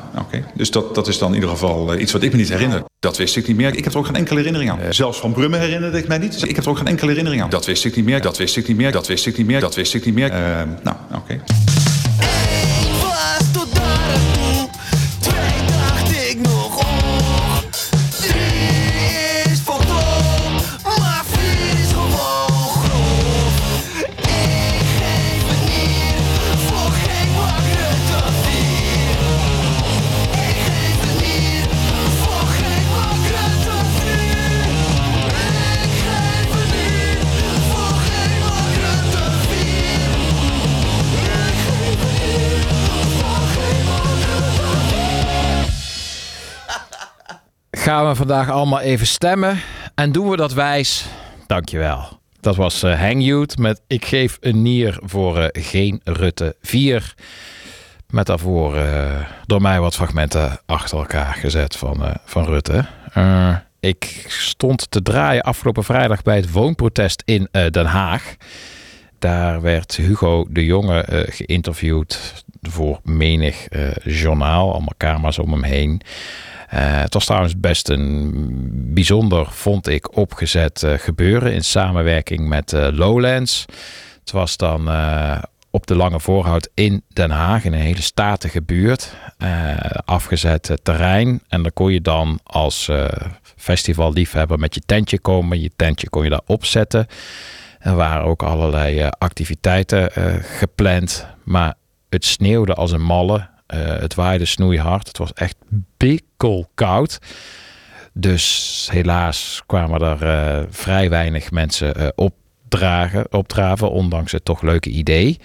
Dus dat, dat is dan in ieder geval eh, iets wat ik me niet herinner. Dat wist ik niet meer. Ik heb er ook geen enkele herinnering aan. Zelfs van Brummen herinnerde ik mij niet. Ik heb er ook geen enkele herinnering aan. Dat wist ik niet meer. Dat wist ik niet meer. Dat wist ik niet meer. Dat wist ik niet meer. Eh, nou, vandaag allemaal even stemmen. En doen we dat wijs? Dankjewel. Dat was eh, Hang Youth met Ik geef een nier voor eh, geen Rutte 4. Met daarvoor eh, door mij wat fragmenten achter elkaar gezet van, van Rutte. Ik stond te draaien afgelopen vrijdag bij het woonprotest in Den Haag. Daar werd Hugo de Jonge geïnterviewd voor menig journaal, allemaal kamers om hem heen. Eh, het was trouwens best een bijzonder, vond ik, opgezet eh, gebeuren in samenwerking met eh, Lowlands. Het was dan op de Lange Voorhout in Den Haag, in een hele statige buurt. afgezet terrein. En dan kon je dan als eh, festivalliefhebber met je tentje komen. Je tentje kon je daar opzetten. Er waren ook allerlei activiteiten gepland. Maar het sneeuwde als een malle. Eh, het waaide snoeihard. Het was echt bikkelkoud. Dus helaas kwamen er eh, vrij weinig mensen eh, opdragen, opdraven. Ondanks het toch leuke idee.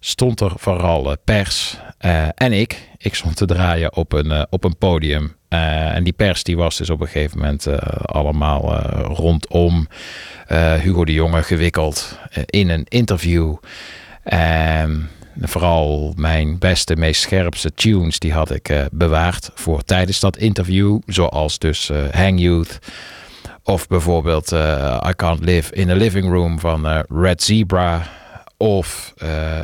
Stond er vooral eh, pers en ik. Ik stond te draaien op een, op een podium. En die pers die was dus op een gegeven moment allemaal rondom Hugo de Jonge gewikkeld in een interview. En vooral mijn beste, meest scherpste tunes, die had ik eh, bewaard voor tijdens dat interview. Zoals dus eh, Hang Youth. Of bijvoorbeeld eh, I Can't Live in a Living Room van Red Zebra. Of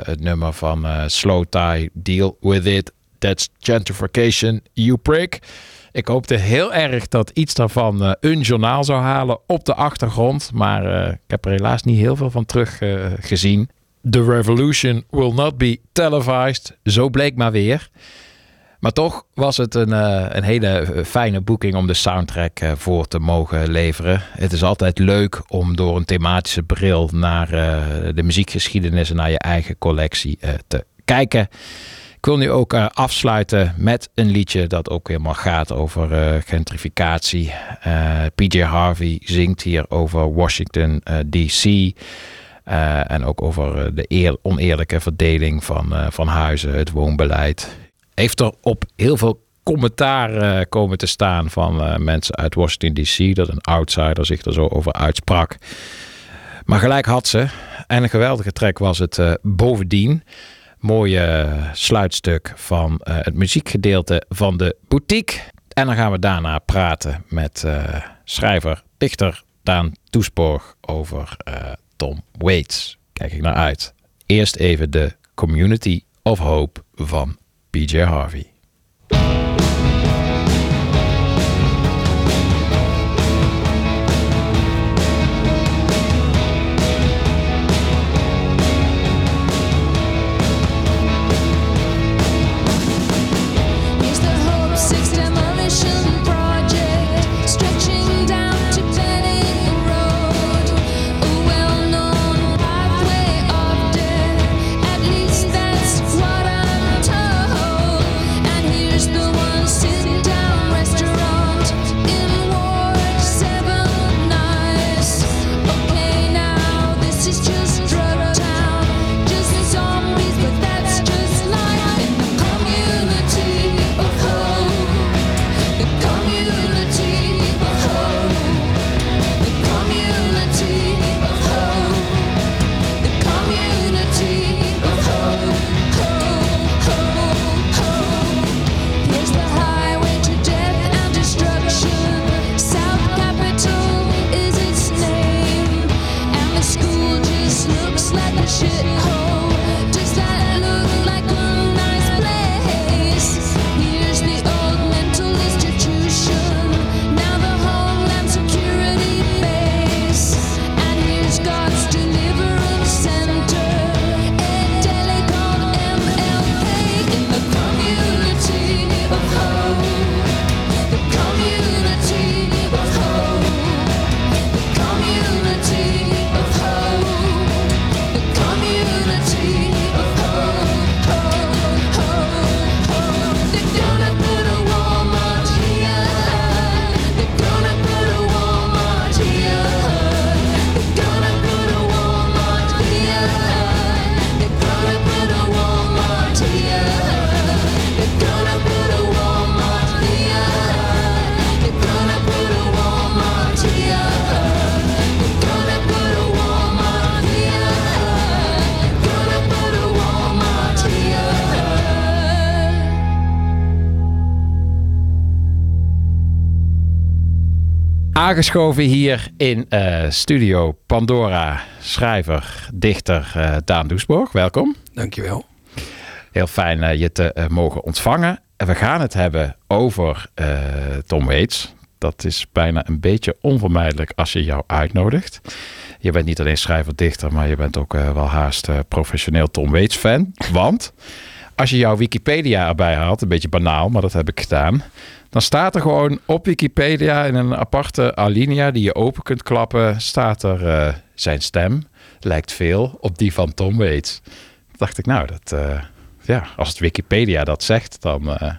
het nummer van Slow Tie, Deal With It. That's Gentrification, You Prick. Ik hoopte heel erg dat iets daarvan een journaal zou halen op de achtergrond. Maar ik heb er helaas niet heel veel van terug gezien. The revolution will not be televised. Zo bleek maar weer. Maar toch was het een, eh, een hele eh, fijne boeking om de soundtrack eh, voor te mogen leveren. Het is altijd leuk om door een thematische bril naar de muziekgeschiedenis en naar je eigen collectie te kijken. Ik wil nu ook afsluiten met een liedje dat ook helemaal gaat over gentrificatie. PJ Harvey zingt hier over Washington DC. Eh, en ook over eh, de eer- oneerlijke verdeling van, eh, van huizen, het woonbeleid. Heeft er op heel veel commentaar komen te staan van mensen uit Washington DC. Dat een outsider zich er zo over uitsprak. Maar gelijk had ze. En een geweldige track was het bovendien. Mooie sluitstuk van het muziekgedeelte van de boutique. En dan gaan we daarna praten met schrijver, dichter Daan Toesborg over Tom Waits. Kijk ik naar uit. Eerst even de Community of Hope van PJ Harvey. Aangeschoven hier in eh, studio Pandora, schrijver, dichter eh, Daan Doesborg. Welkom. Dankjewel. Heel fijn eh, je te mogen ontvangen. En we gaan het hebben over Tom Waits. Dat is bijna een beetje onvermijdelijk als je jou uitnodigt. Je bent niet alleen schrijver, dichter, maar je bent ook wel haast professioneel Tom Waits fan. Want als je jouw Wikipedia erbij haalt, een beetje banaal, maar dat heb ik gedaan. Dan staat er gewoon op Wikipedia in een aparte alinea die je open kunt klappen, staat er eh, zijn stem lijkt veel op die van Tom Waits. Toen dacht ik, nou, dat, eh, ja, als het Wikipedia dat zegt, dan... eh,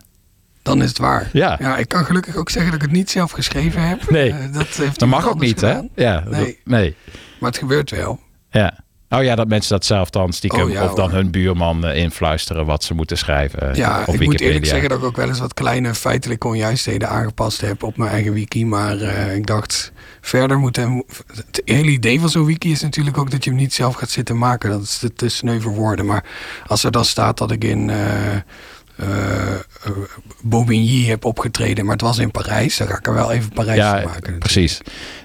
Dan is het waar. Ja. ja, ik kan gelukkig ook zeggen dat ik het niet zelf geschreven heb. Nee. Dat heeft dat mag ook niet, hè? Ja, Nee. nee. Maar het gebeurt wel. Ja. Oh ja, dat mensen dat zelf dan stiekem Oh ja, of dan hoor. hun buurman eh, influisteren wat ze moeten schrijven eh, Ja, ik Wikipedia. moet eerlijk zeggen dat ik ook wel eens wat kleine feitelijke onjuistheden aangepast heb op mijn eigen wiki. Maar eh, ik dacht, verder moet hem... Het hele idee van zo'n wiki is natuurlijk ook dat je hem niet zelf gaat zitten maken. Dat is te, te sneu voor woorden. Maar als er dan staat dat ik in... eh, Bobigny heb opgetreden, maar het was in Parijs. Dan ga ik er wel even Parijs ja, van maken. precies.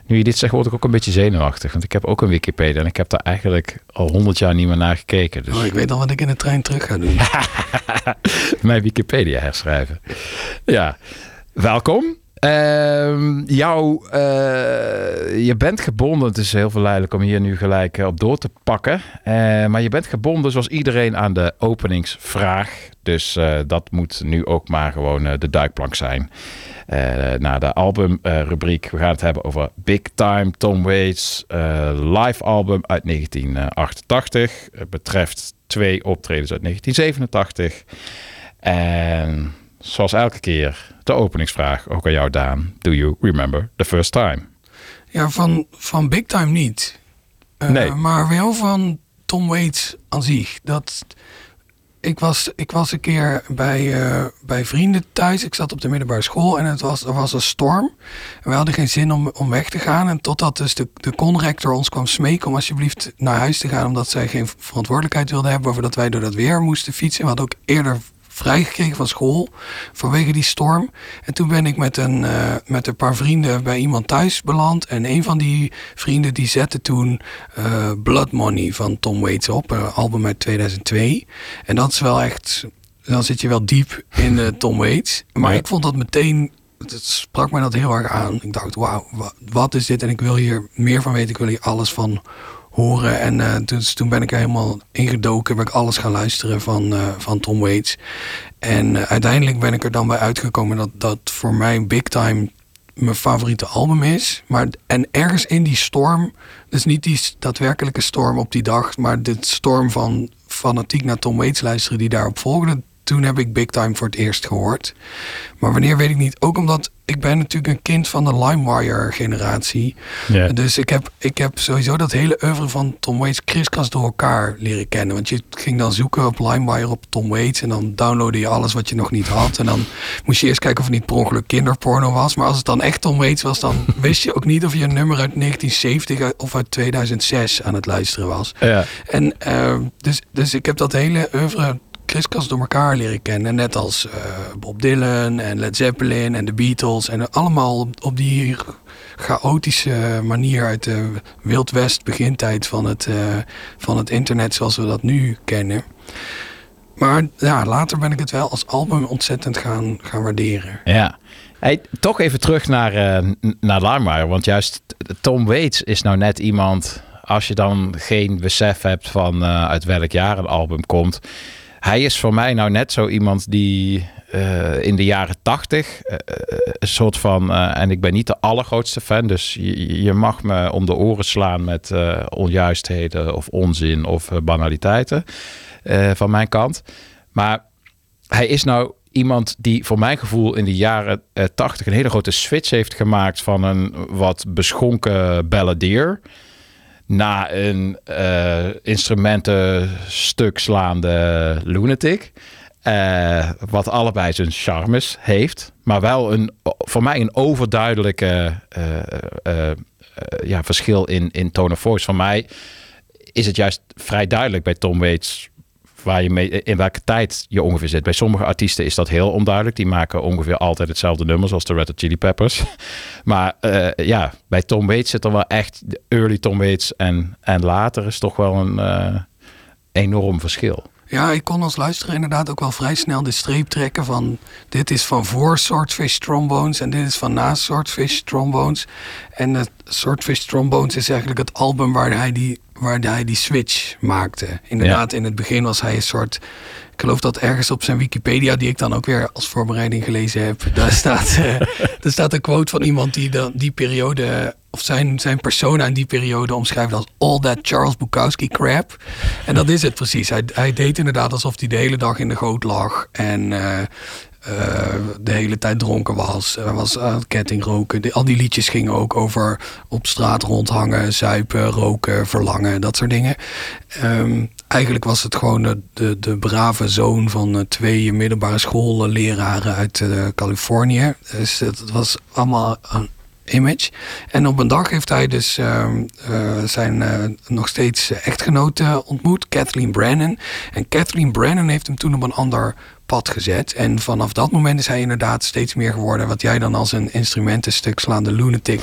Nu je dit zegt, word ik ook een beetje zenuwachtig. Want ik heb ook een Wikipedia en ik heb daar eigenlijk al honderd jaar niet meer naar gekeken. Dus Oh, ik weet al wat ik in de trein terug ga doen. mijn Wikipedia herschrijven. Ja, welkom. Ehm, jou, eh, je bent gebonden, het is heel verleidelijk om hier nu gelijk eh, op door te pakken. Eh, maar je bent gebonden zoals iedereen aan de openingsvraag. Dus dat moet nu ook maar gewoon de duikplank zijn. Naar de albumrubriek. We gaan het hebben over Big Time Tom Waits live album uit 1988. Het betreft twee optredens uit 1987. En zoals elke keer de openingsvraag, ook aan jou Daan. Do you remember the first time? Ja, van, van Big Time niet. Eh, Nee. Maar wel van Tom Waits aan zich. Dat, ik, was, ik was een keer bij, eh, bij vrienden thuis. Ik zat op de middelbare school en het was, er was een storm. En we hadden geen zin om, om weg te gaan. En totdat dus de, de conrector ons kwam smeken om alsjeblieft naar huis te gaan. Omdat zij geen verantwoordelijkheid wilde hebben over dat wij door dat weer moesten fietsen. We hadden ook eerder vrijgekregen van school vanwege die storm. En toen ben ik met een, eh, met een paar vrienden bij iemand thuis beland. En een van die vrienden die zette toen eh, Blood Money van Tom Waits op. Een album uit 2002. En dat is wel echt... Dan zit je wel diep in eh, Tom Waits. Maar Ja. ik vond dat meteen... Het sprak mij dat heel erg aan. Ik dacht, wauw, wa- wat is dit? En ik wil hier meer van weten. Ik wil hier alles van horen. En eh, dus toen ben ik er helemaal ingedoken. Ben ik alles gaan luisteren van, eh, van Tom Waits. En eh, uiteindelijk ben ik er dan bij uitgekomen dat dat voor mij Big Time mijn favoriete album is. Maar, en ergens in die storm, dus niet die daadwerkelijke storm op die dag, maar de storm van fanatiek naar Tom Waits luisteren die daarop volgde. Toen heb ik Big Time voor het eerst gehoord. Maar wanneer weet ik niet. Ook omdat ik ben natuurlijk een kind van de LimeWire generatie. Ja. Dus ik heb, ik heb sowieso dat hele oeuvre van Tom Waits kriskras door elkaar leren kennen. Want je ging dan zoeken op LimeWire op Tom Waits. En dan downloadde je alles wat je nog niet had. En dan moest je eerst kijken of het niet per ongeluk kinderporno was. Maar als het dan echt Tom Waits was, dan wist je ook niet of je een nummer uit 1970 of uit 2006 aan het luisteren was. En eh, dus, dus ik heb dat hele oeuvre kriskras door elkaar leren kennen. Net als eh, Bob Dylan en Led Zeppelin en de Beatles. En allemaal op, die chaotische manier uit de Wild West begintijd van het, eh, van het internet zoals we dat nu kennen. Maar ja, later ben ik het wel als album ontzettend gaan, gaan waarderen. Ja. Toch even terug naar, n- naar LimeWire. Want juist Tom Waits is nou net iemand... als je dan geen besef hebt van uit welk jaar een album komt... Hij is voor mij nou net zo iemand die eh, in de jaren tachtig... eh, eh, een soort van... en ik ben niet de allergrootste fan... dus je, je mag me om de oren slaan met onjuistheden... of onzin of banaliteiten van mijn kant. Maar hij is nou iemand die voor mijn gevoel in de jaren 80 een hele grote switch heeft gemaakt van een wat beschonken balladeer naar een eh instrumentenstuk slaande lunatic. Eh, wat allebei zijn charmes heeft. Maar wel een, voor mij een overduidelijke eh, ja, verschil in, in tone of voice. Voor mij is het juist vrij duidelijk bij Tom Waits waar je mee, in welke tijd je ongeveer zit. Bij sommige artiesten is dat heel onduidelijk. Die maken ongeveer altijd hetzelfde nummer, zoals de Red Hot Chili Peppers. Maar eh, ja, bij Tom Waits zit er wel echt early Tom Waits en, en later is toch wel een eh, enorm verschil. Ja, ik kon als luisteraar inderdaad ook wel vrij snel de streep trekken van dit is van voor Swordfish Trombones en dit is van na Swordfish Trombones. En het Swordfish Trombones is eigenlijk het album waar hij die, waar hij die switch maakte. Inderdaad, in het begin was hij een soort. Ik geloof dat ergens op zijn Wikipedia, die ik dan ook weer als voorbereiding gelezen heb, daar staat, eh, er staat een quote van iemand die dan die periode, of zijn, zijn persona in die periode omschrijft als all that Charles Bukowski crap. En dat is het precies. Hij, hij deed inderdaad alsof hij de hele dag in de goot lag en eh, de hele tijd dronken was. Hij was aan het ketting roken. Al die liedjes gingen ook over op straat rondhangen, zuipen, roken, verlangen, dat soort dingen. Ehm, eigenlijk was het gewoon de, de, brave zoon van eh, twee middelbare schoolleraren uit eh, Californië. Dus het was allemaal een image. En op een dag heeft hij dus ehm, eh, zijn eh, nog steeds echtgenote ontmoet, Kathleen Brennan. En Kathleen Brennan heeft hem toen op een ander pad gezet. En vanaf dat moment is hij inderdaad steeds meer geworden wat jij dan als een instrumentenstuk slaande lunatic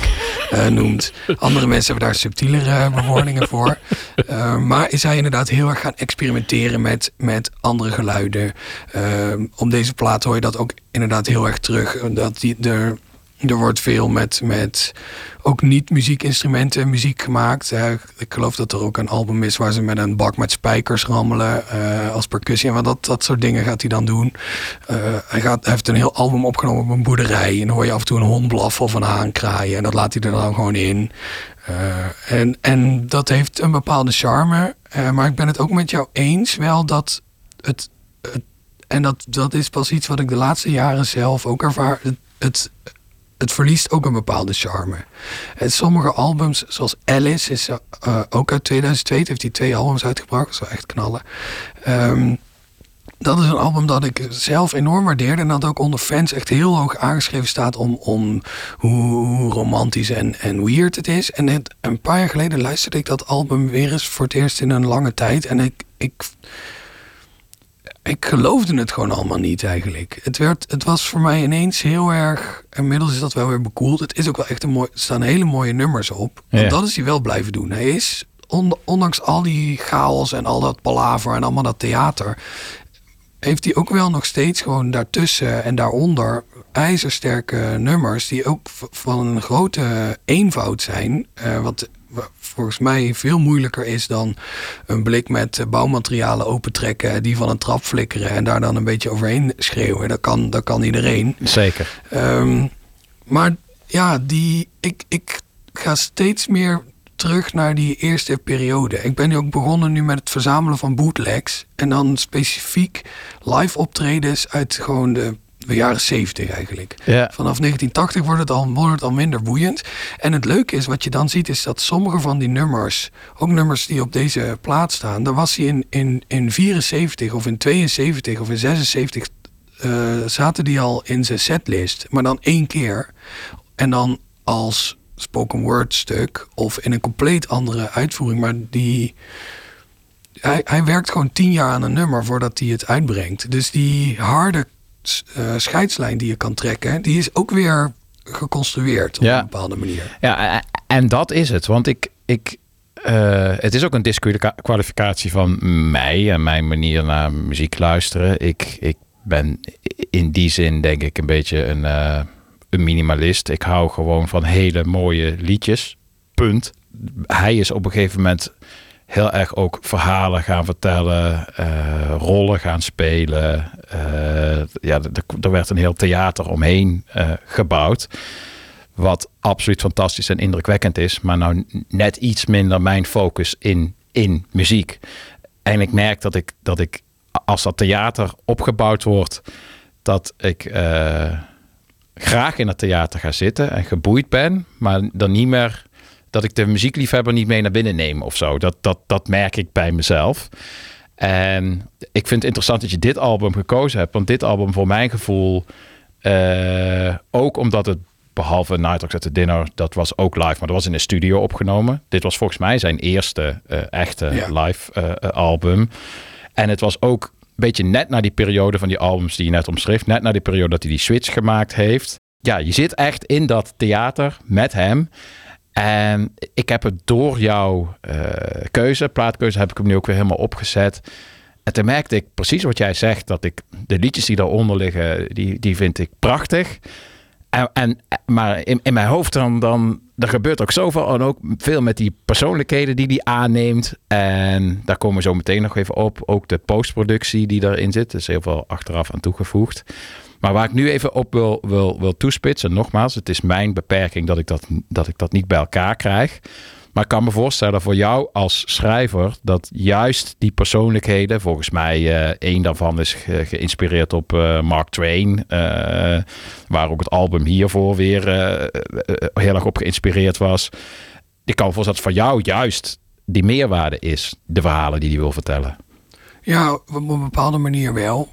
eh, noemt. Andere mensen hebben daar subtielere bewoordingen voor. Maar is hij inderdaad heel erg gaan experimenteren met, met andere geluiden. Eh, op deze plaat hoor je dat ook inderdaad heel erg terug. Dat die, er, er wordt veel met, met ook niet muziekinstrumenten muziek gemaakt. Ik geloof dat er ook een album is waar ze met een bak met spijkers rammelen eh, als percussie. En dat, dat soort dingen gaat hij dan doen. Eh, hij, gaat, heeft een heel album opgenomen op een boerderij. En dan hoor je af en toe een hond blaffen of een haan kraaien. En dat laat hij er dan gewoon in. Eh, en, en dat heeft een bepaalde charme. Maar ik ben het ook met jou eens wel dat het... het en dat, dat is pas iets wat ik de laatste jaren zelf ook ervaar. Het, het verliest ook een bepaalde charme. En sommige albums, zoals Alice, is eh, ook uit 2002. heeft hij twee albums uitgebracht. Dat is wel echt knallen. Ehm, dat is een album dat ik zelf enorm waardeerde. En dat ook onder fans echt heel hoog aangeschreven staat om, om hoe, romantisch en, en weird het is. En een paar jaar geleden luisterde ik dat album weer eens voor het eerst in een lange tijd. En ik, ik, ik geloofde het gewoon allemaal niet eigenlijk. Het, werd, het was voor mij ineens heel erg. Inmiddels is dat wel weer bekoeld. Het is ook wel echt een mooi. Er staan hele mooie nummers op. Dat is hij wel blijven doen. Hij is, on- ondanks al die chaos en al dat palaver en allemaal dat theater. Heeft hij ook wel nog steeds gewoon daartussen en daaronder ijzersterke nummers. die ook van een grote eenvoud zijn. eh, wat wa- volgens mij veel moeilijker is dan een blik met bouwmaterialen opentrekken. die van een trap flikkeren en daar dan een beetje overheen schreeuwen. Dat kan, dat kan iedereen. Zeker. Ehm, maar ja, die, ik, ik ga steeds meer terug naar die eerste periode. Ik ben nu ook begonnen nu met het verzamelen van bootlegs. En dan specifiek live optredens uit gewoon de, de jaren 70 eigenlijk. Ja. Vanaf 1980 wordt het, al, wordt het al minder boeiend. En het leuke is, wat je dan ziet, is dat sommige van die nummers, ook nummers die op deze plaat staan, daar was hij in, in, in 74 of in 72 of in 76 eh, zaten die al in zijn setlist, maar dan één keer. En dan als spoken word stuk of in een compleet andere uitvoering. Maar die. Hij, hij werkt gewoon tien jaar aan een nummer voordat hij het uitbrengt. Dus die harde eh, scheidslijn die je kan trekken, die is ook weer geconstrueerd op Ja. een bepaalde manier. Ja, en dat is het. Want ik, ik, eh, het is ook een disqualificatie van mij en mijn manier naar muziek luisteren. Ik, ik ben in die zin denk ik een beetje een, eh, een minimalist. Ik hou gewoon van hele mooie liedjes. Punt. Hij is op een gegeven moment heel erg ook verhalen gaan vertellen, eh, rollen gaan spelen. Eh, ja, er, er werd een heel theater omheen eh, gebouwd. Wat absoluut fantastisch en indrukwekkend is. Maar nou net iets minder mijn focus in, in muziek. En ik merk dat ik, dat ik, als dat theater opgebouwd wordt, dat ik graag in het theater ga zitten en geboeid ben. Maar dan niet meer dat ik de muziekliefhebber niet mee naar binnen neem of zo. Dat, dat, dat merk ik bij mezelf. En ik vind het interessant dat je dit album gekozen hebt. Want dit album voor mijn gevoel, eh, ook omdat het behalve Night Talks at the Dinner, dat was ook live, maar dat was in de studio opgenomen. Dit was volgens mij zijn eerste eh, echte Ja. live eh, album. En het was ook beetje net na die periode van die albums die je net omschreef. Net na die periode dat hij die switch gemaakt heeft. Ja, je zit echt in dat theater met hem. En ik heb het door jouw eh, keuze, plaatkeuze, heb ik hem nu ook weer helemaal opgezet. En toen merkte ik precies wat jij zegt, dat ik de liedjes die daaronder liggen, die, die vind ik prachtig. En, maar in, in mijn hoofd dan, dan, er gebeurt ook zoveel en ook veel met die persoonlijkheden die die aanneemt. En daar komen we zo meteen nog even op. Ook de postproductie die erin zit, is heel veel achteraf aan toegevoegd. Maar waar ik nu even op wil, wil, wil toespitsen, nogmaals, het is mijn beperking dat ik dat, dat ik dat niet bij elkaar krijg. Maar ik kan me voorstellen voor jou als schrijver dat juist die persoonlijkheden, volgens mij eh één daarvan is ge- geïnspireerd op eh, Mark Twain, eh, waar ook het album hiervoor weer heel erg op geïnspireerd was. Ik kan me voorstellen dat voor jou juist die meerwaarde is, de verhalen die hij wil vertellen. Ja, op een bepaalde manier wel.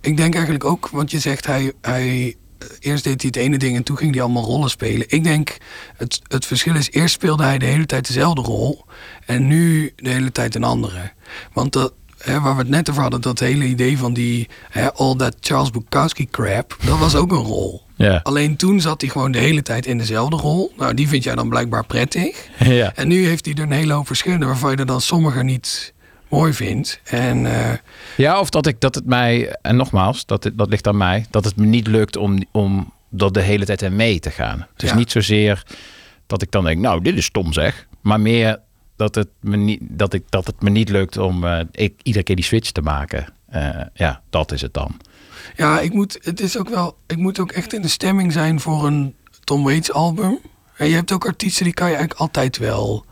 Ik denk eigenlijk ook, want je zegt hij, hij eerst deed hij het ene ding en toen ging hij allemaal rollen spelen. Ik denk het, het verschil is, eerst speelde hij de hele tijd dezelfde rol en nu de hele tijd een andere. Want dat, hè, waar we het net over hadden, dat hele idee van die hè, all that Charles Bukowski crap, dat was ook een rol. Alleen toen zat hij gewoon de hele tijd in dezelfde rol. Nou, die vind jij dan blijkbaar prettig. En nu heeft hij er een hele hoop verschillende waarvan je er dan sommige niet mooi vindt. En eh, Ja, of dat ik dat het mij, en nogmaals, dat, het- dat ligt aan mij, dat het me niet lukt om, om dat de hele tijd in mee te gaan. Het is Ja. niet zozeer dat ik dan denk, nou, dit is stom zeg. Maar meer dat het me niet, dat ik, dat het me niet lukt om eh, ik, iedere keer die switch te maken. Eh, ja, dat is het dan. ja, ik moet, het is ook wel, ik moet ook echt in de stemming zijn voor een Tom Waits album. En je hebt ook artiesten die kan je eigenlijk altijd wel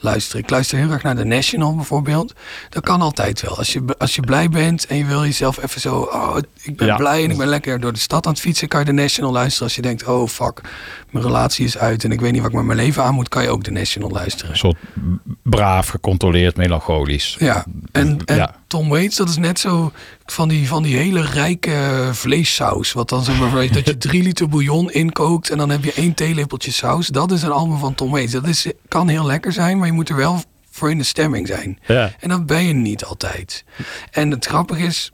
luisteren. Ik luister heel erg naar The National bijvoorbeeld. Dat kan altijd wel. Als je, als je blij bent en je wil jezelf even zo... Oh, ik ben Ja. blij en ik ben lekker door de stad aan het fietsen... kan je The National luisteren. Als je denkt, oh fuck, mijn relatie is uit... en ik weet niet wat ik met mijn leven aan moet... kan je ook The National luisteren. Een soort braaf, gecontroleerd, melancholisch. Ja, en, en Ja. Tom Waits, dat is net zo van die, van die hele rijke vleessaus. Wat dan zeg maar, dat je drie liter bouillon inkookt en dan heb je één theelepeltje saus. Dat is een album van Tom Waits. Dat is, kan heel lekker zijn, maar je moet er wel voor in de stemming zijn. Ja. En dat ben je niet altijd. En het grappige is,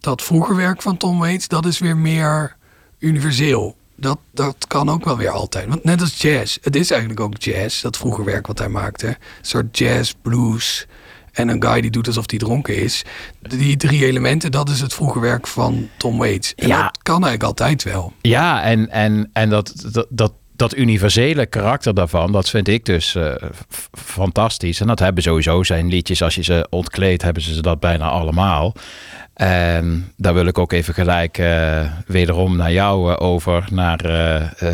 dat vroeger werk van Tom Waits, dat is weer meer universeel. Dat, dat kan ook wel weer altijd. Want net als jazz. Het is eigenlijk ook jazz, dat vroege werk wat hij maakte. Een soort jazz, blues en een guy die doet alsof hij dronken is. Die drie elementen, dat is het vroege werk van Tom Waits. En Ja. dat kan eigenlijk altijd wel. Ja, en, en, en dat, dat, dat, dat universele karakter daarvan, dat vind ik dus eh, fantastisch. En dat hebben sowieso zijn liedjes, als je ze ontkleedt, hebben ze dat bijna allemaal. En daar wil ik ook even gelijk eh, wederom naar jou eh, over, naar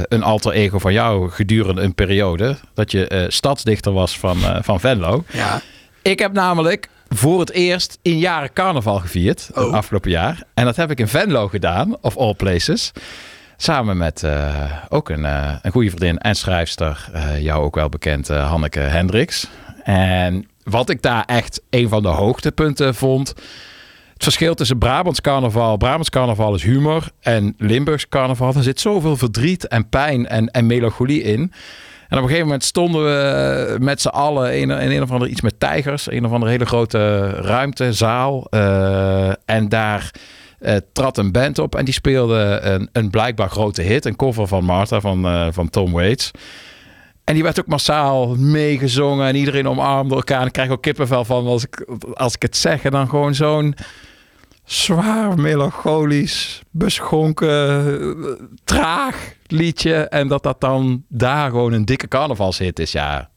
een alter ego van jou gedurende een periode. Dat je stadsdichter was van, van Venlo. Ja. Ik heb namelijk voor het eerst in jaren carnaval gevierd, het afgelopen jaar. En dat heb ik in Venlo gedaan, of all places. Samen met eh, ook een, eh, een goede vriendin en schrijfster, eh, jou ook wel bekend, Hanneke Hendricks. En wat ik daar echt een van de hoogtepunten vond. Het verschil tussen Brabants carnaval. Brabants carnaval is humor. En Limburgs carnaval. Er zit zoveel verdriet en pijn en, en melancholie in. En op een gegeven moment stonden we met z'n allen in, in een of ander iets met tijgers. Een of andere hele grote ruimte, zaal. Eh, en daar eh, trad een band op en die speelde een, een blijkbaar grote hit. Een cover van Martha van, eh, van Tom Waits. En die werd ook massaal meegezongen en iedereen omarmde elkaar. En ik krijg ook kippenvel van als ik, als ik het zeg. En dan gewoon zo'n zwaar melancholisch, beschonken, eh, traag liedje. En dat dat dan daar gewoon een dikke carnavalshit is. Ja,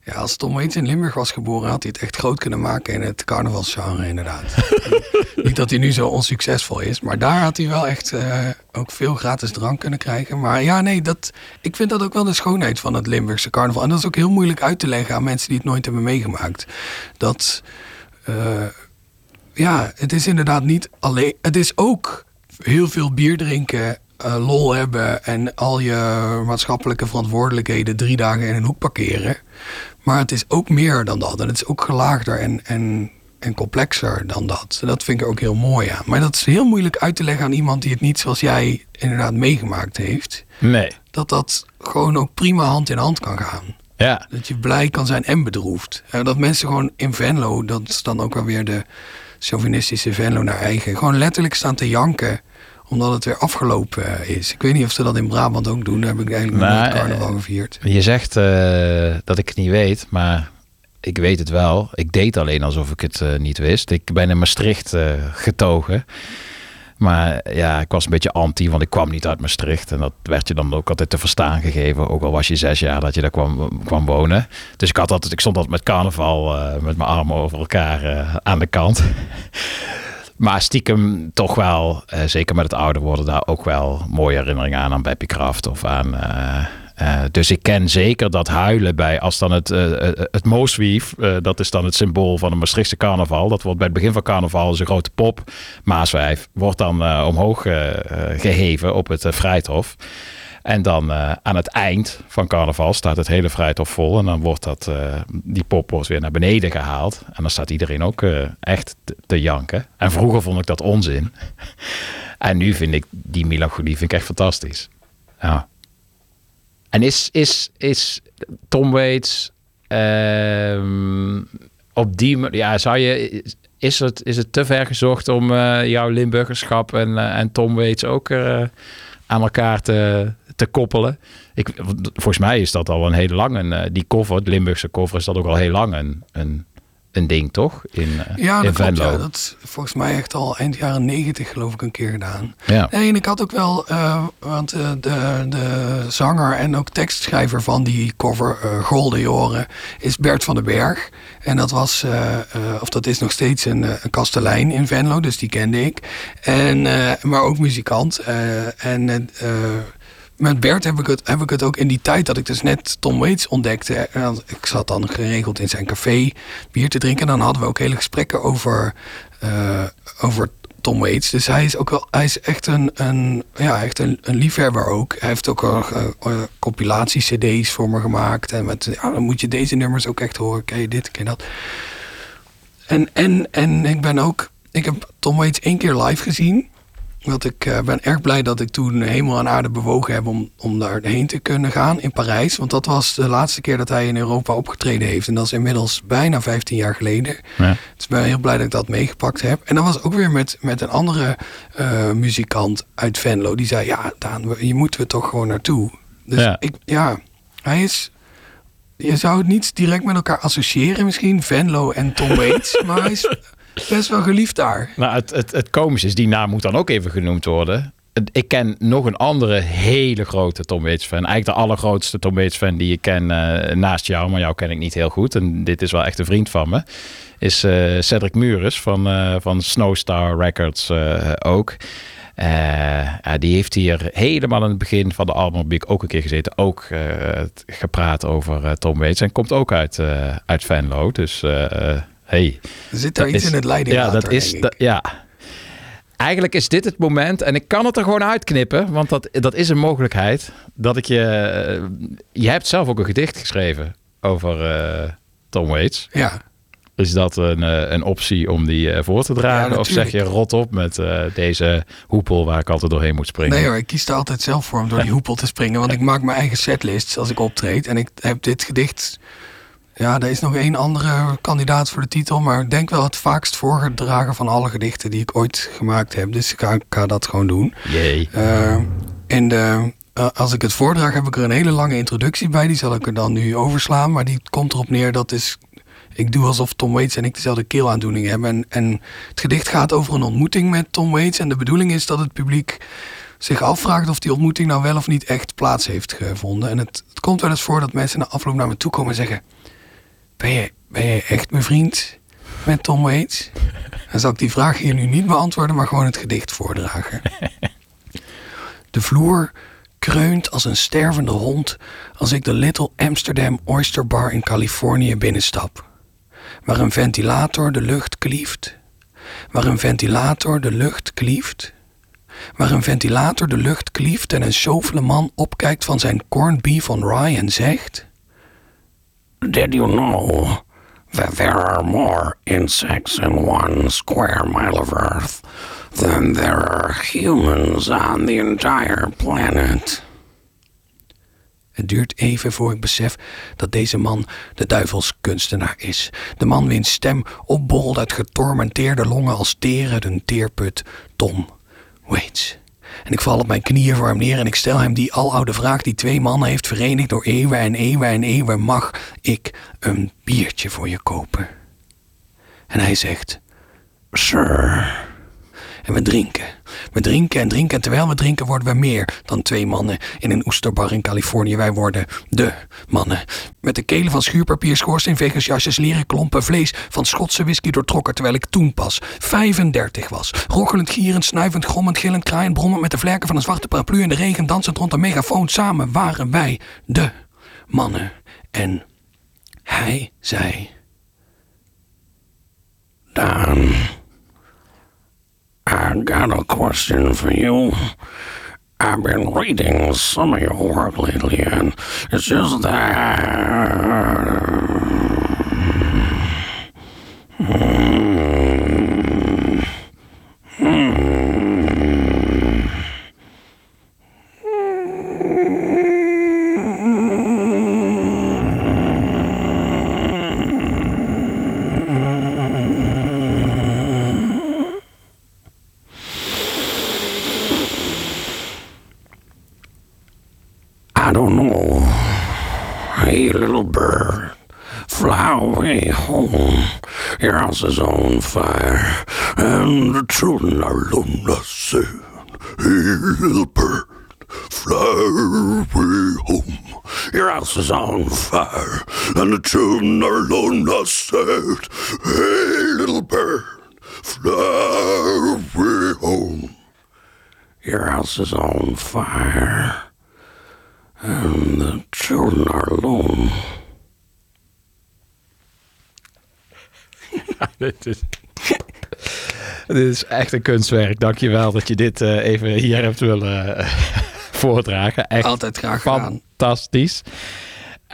Ja, als Tom Waits in Limburg was geboren, had hij het echt groot kunnen maken in het carnavalsgenre, inderdaad. Niet dat hij nu zo onsuccesvol is, maar daar had hij wel echt eh, ook veel gratis drank kunnen krijgen. Maar ja, nee, dat, ik vind dat ook wel de schoonheid van het Limburgse carnaval. En dat is ook heel moeilijk uit te leggen aan mensen die het nooit hebben meegemaakt. Dat, eh, ja, het is inderdaad niet alleen. Het is ook heel veel bier drinken, eh, lol hebben en al je maatschappelijke verantwoordelijkheden drie dagen in een hoek parkeren. Maar het is ook meer dan dat. En het is ook gelaagder en, en, en complexer dan dat. Dat vind ik ook heel mooi aan. Maar dat is heel moeilijk uit te leggen aan iemand die het niet zoals jij inderdaad meegemaakt heeft. nee. Dat dat gewoon ook prima hand in hand kan gaan. Ja, Dat je blij kan zijn en bedroefd. En dat mensen gewoon in Venlo, dat is dan ook wel weer de chauvinistische Venlo naar eigen. Gewoon letterlijk staan te janken omdat het weer afgelopen eh, is. Ik weet niet of ze dat in Brabant ook doen. Daar heb ik eigenlijk Nou, nooit carnaval eh, gevierd. Je zegt eh, dat ik het niet weet, maar ik weet het wel. Ik deed alleen alsof ik het niet wist. Ik ben in Maastricht getogen. Maar ja, ik was een beetje anti, want ik kwam niet uit Maastricht. En dat werd je dan ook altijd te verstaan gegeven. Ook al was je zes jaar dat je daar kwam, kwam wonen. Dus ik, had altijd, ik stond altijd met carnaval met mijn armen over elkaar aan de kant. Maar stiekem toch wel, eh, zeker met het ouder worden, daar ook wel mooie herinneringen aan aan Beppie Kraft of aan. eh, eh, dus ik ken zeker dat huilen bij, als dan het, eh, het Mooswief, dat is dan het symbool van een Maastrichtse carnaval. Dat wordt bij het begin van carnaval is een grote pop, Maaswijf, wordt dan omhoog eh, eh, geheven op het uh, Vrijthof. En dan eh, aan het eind van carnaval staat het hele Vrijthof vol. En dan wordt dat, eh, die pop wordt weer naar beneden gehaald. En dan staat iedereen ook eh, echt te, janken. En vroeger vond ik dat onzin. en nu vind ik die melancholie vind ik echt fantastisch. Ja. En is, is, is Tom Waits ehm, op die ja zou je is het, is het te ver gezocht om jouw Limburgerschap en, en Tom Waits ook aan elkaar te, te koppelen? Ik, volgens mij is dat al een hele lang een, eh, die cover, de Limburgse cover, is dat ook al heel lang een, een, een ding, toch? In, eh, Ja, in dat klopt. Ja. Dat is volgens mij echt al eind jaren negentig geloof ik een keer gedaan. Ja. Nee, en ik had ook wel, eh, want de, de zanger en ook tekstschrijver van die cover eh Golden Joren is Bert van den Berg. En dat was, of dat is nog steeds een, een kastelein in Venlo, dus die kende ik. En, maar ook muzikant. En met Bert heb ik, het, ook in die tijd dat ik dus net Tom Waits ontdekte. En ik zat dan geregeld in zijn café bier te drinken. En dan hadden we ook hele gesprekken over, eh, over Tom Waits. Dus hij is ook wel, hij is echt een, een, ja, echt een, een liefhebber ook. Hij heeft ook eh, compilatie-cd's voor me gemaakt. En met, ja, dan moet je deze nummers ook echt horen. Ken je dit, ken je dat? En, en, en ik ben ook, ik heb Tom Waits één keer live gezien. Want ik eh, ben erg blij dat ik toen hemel en aarde bewogen heb om, om daarheen te kunnen gaan in Parijs. Want dat was de laatste keer dat hij in Europa opgetreden heeft. En dat is inmiddels bijna 15 jaar geleden. Ja. Dus ik ben heel blij dat ik dat meegepakt heb. En dat was ook weer met, met een andere eh, muzikant uit Venlo. Die zei, ja Daan, hier moeten we toch gewoon naartoe. Dus Ja. ik, ja, hij is... Je zou het niet direct met elkaar associëren misschien, Venlo en Tom Waits. maar hij is best wel geliefd daar. Nou, het, het, het komische is, die naam moet dan ook even genoemd worden. Ik ken nog een andere hele grote Tom Waits fan. Eigenlijk de allergrootste Tom Waits fan die ik ken eh, naast jou. Maar jou ken ik niet heel goed. En dit is wel echt een vriend van me. Is eh, Cedric Muris van, eh, van Snowstar Records ook. Die heeft hier helemaal aan het begin van de albumrubriek ook een keer gezeten. Ook gepraat over eh, Tom Waits. En komt ook uit, uit Venlo. Dus hey. Er zit daar Dat iets is- in het leidingwater, Ja, dat is... ja. Eigenlijk is dit het moment, en ik kan het er gewoon uitknippen, want dat, dat is een mogelijkheid, dat ik je... eh, Je hebt zelf ook een gedicht geschreven over eh, Tom Waits. Ja. Is dat een, eh, een optie om die voor te dragen? Ja, of zeg je rot op met deze hoepel waar ik altijd doorheen moet springen? Nee hoor, ik kies er altijd zelf voor om door die hoepel te springen. Want ik maak mijn eigen setlists als ik optreed. En ik heb dit gedicht... Ja, er is nog één andere kandidaat voor de titel. Maar ik denk wel het vaakst voorgedragen van alle gedichten die ik ooit gemaakt heb. Dus ik ga, dat gewoon doen. Jee. Eh, de, eh, als ik het voordraag heb ik er een hele lange introductie bij. Die zal ik er dan nu overslaan. Maar die komt erop neer dat is... Ik doe alsof Tom Waits en ik dezelfde keelaandoening hebben. En, en het gedicht gaat over een ontmoeting met Tom Waits. En de bedoeling is dat het publiek zich afvraagt of die ontmoeting nou wel of niet echt plaats heeft gevonden. En het, het komt wel eens voor dat mensen na afloop naar me toe komen en zeggen... Ben je, ben je echt mijn vriend met Tom Waits? Dan zal ik die vraag hier nu niet beantwoorden, maar gewoon het gedicht voordragen. De vloer kreunt als een stervende hond als ik de Little Amsterdam Oyster Bar in Californië binnenstap. Waar een ventilator de lucht klieft. Waar een ventilator de lucht klieft. Waar een ventilator de lucht klieft en een man opkijkt van zijn corned beef on rye en zegt... Did you know that there are more insects in one square mile of Earth than there are humans on the entire planet? Het duurt even voor ik besef dat deze man de duivelskunstenaar is. De man wiens stem opborrelt uit getormenteerde longen als teren een teerput Tom Waits. En ik val op mijn knieën voor hem neer en ik stel hem die aloude vraag die twee mannen heeft verenigd door eeuwen en eeuwen en eeuwen. Mag ik een biertje voor je kopen? En hij zegt, sir. En we drinken. We drinken en drinken en terwijl we drinken worden we meer dan twee mannen in een oesterbar in Californië. Wij worden de mannen. Met de kelen van schuurpapier, schoorsteenvegersjasjes, leren klompen, vlees van Schotse whisky doortrokken terwijl ik toen pas 35 was. Rochelend, gierend, snuivend, grommend, gillend, kraaiend, brommend met de vlerken van een zwarte paraplu in de regen, dansend rond een megafoon. Samen waren wij de mannen. En hij zei... Daan... I got a question for you. I've been reading some of your work lately, and it's just that. Hmm. Hmm. I don't know. Hey, little bird, fly away home. Your house is on fire, and the children are lonely soon. Little bird, fly away home. Your house is on fire, and the children are lonely sad. Hey, little bird, fly away home. Your house is on fire and the children are alone. dit, is, dit is echt een kunstwerk. Dankjewel dat je dit eh, even hier hebt willen eh, voordragen. Echt Altijd graag gedaan. fantastisch.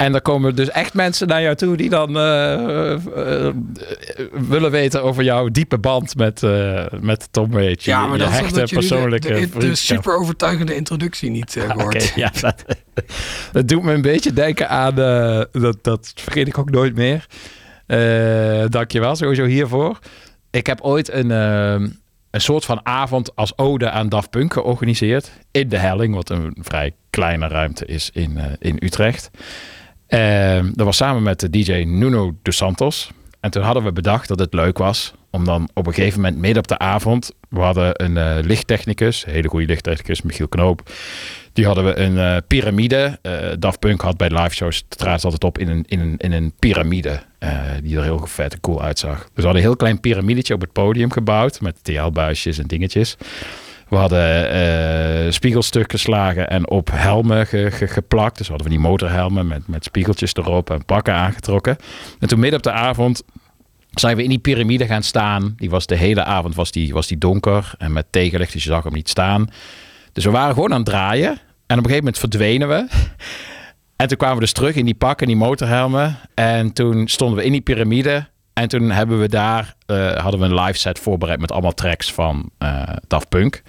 En dan komen dus echt mensen naar jou toe die dan eh, willen weten over jouw diepe band met, eh, met Tom Ja, maar je dat is hechte de, persoonlijke de, super overtuigende introductie niet Oké, hoort. ja, dat, dat doet me een beetje denken aan... eh, dat, dat vergeet ik ook nooit meer. Eh dankjewel sowieso hiervoor. Ik heb ooit een, eh, een soort van avond als ode aan Daft Punk georganiseerd. In de Helling, wat een vrij kleine ruimte is in, eh, in Utrecht. Eh, dat was samen met de DJ Nuno dos Santos. En toen hadden we bedacht dat het leuk was om dan op een gegeven moment midden op de avond... We hadden een eh, lichttechnicus, een hele goede lichttechnicus, Michiel Knoop. Die hadden we een eh, piramide. Eh Daft Punk had bij live shows traat altijd op in een, in een, in een piramide. eh, die er heel vet en cool uitzag. Dus we hadden een heel klein piramidetje op het podium gebouwd. Met TL-buisjes en dingetjes. We hadden eh, spiegelstukken geslagen en op helmen ge- ge- geplakt. Dus hadden we die motorhelmen met, met spiegeltjes erop en pakken aangetrokken. En toen midden op de avond zijn we in die piramide gaan staan. Die was de hele avond was die, was die donker en met tegenlicht, dus je zag hem niet staan. Dus we waren gewoon aan het draaien. En op een gegeven moment verdwenen we. En toen kwamen we dus terug in die pakken, die motorhelmen. En toen stonden we in die piramide. En toen hebben we daar, eh, hadden we een live set voorbereid met allemaal tracks van eh Daft Punk.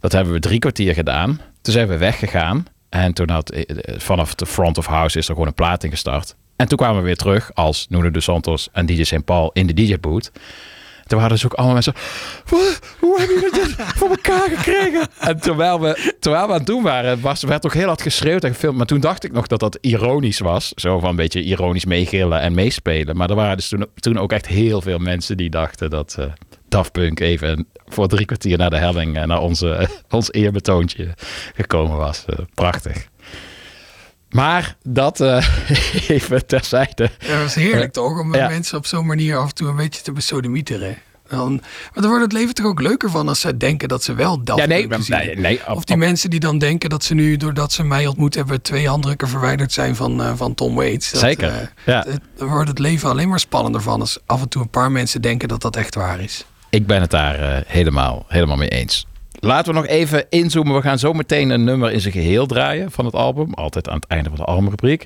Dat hebben we drie kwartier gedaan. Toen zijn we weggegaan. En toen had eh, vanaf de front of house is er gewoon een plaat ingestart. En toen kwamen we weer terug als Nuno de Santos en DJ St. Paul in de DJ-boot. Toen waren dus ook allemaal mensen. "Wat? Hoe hebben jullie dit voor elkaar gekregen? En terwijl we, terwijl we aan het doen waren, was, werd ook heel hard geschreeuwd en gefilmd. Maar toen dacht ik nog dat dat ironisch was. Zo van een beetje ironisch meegillen en meespelen. Maar er waren dus toen, toen ook echt heel veel mensen die dachten dat eh Daft Punk even voor drie kwartier naar de helling en naar onze, ons eerbetoontje gekomen was. Eh, prachtig. Maar dat eh, even terzijde. Ja, dat is heerlijk toch? Om Ja. mensen op zo'n manier af en toe een beetje te besodemieteren. Dan, maar dan wordt het leven toch ook leuker van als ze denken dat ze wel Daft Ja, nee, nee, nee, Of die mensen die dan denken dat ze nu, doordat ze mij ontmoet hebben, twee handdrukken verwijderd zijn van, eh, van Tom Waits. Dat, Zeker, eh, ja. het- Dan wordt het leven alleen maar spannender van als af en toe een paar mensen denken dat dat echt waar is. Ik ben het daar eh, helemaal, helemaal mee eens. Laten we nog even inzoomen. We gaan zo meteen een nummer in zijn geheel draaien van het album. Altijd aan het einde van de albumrubriek.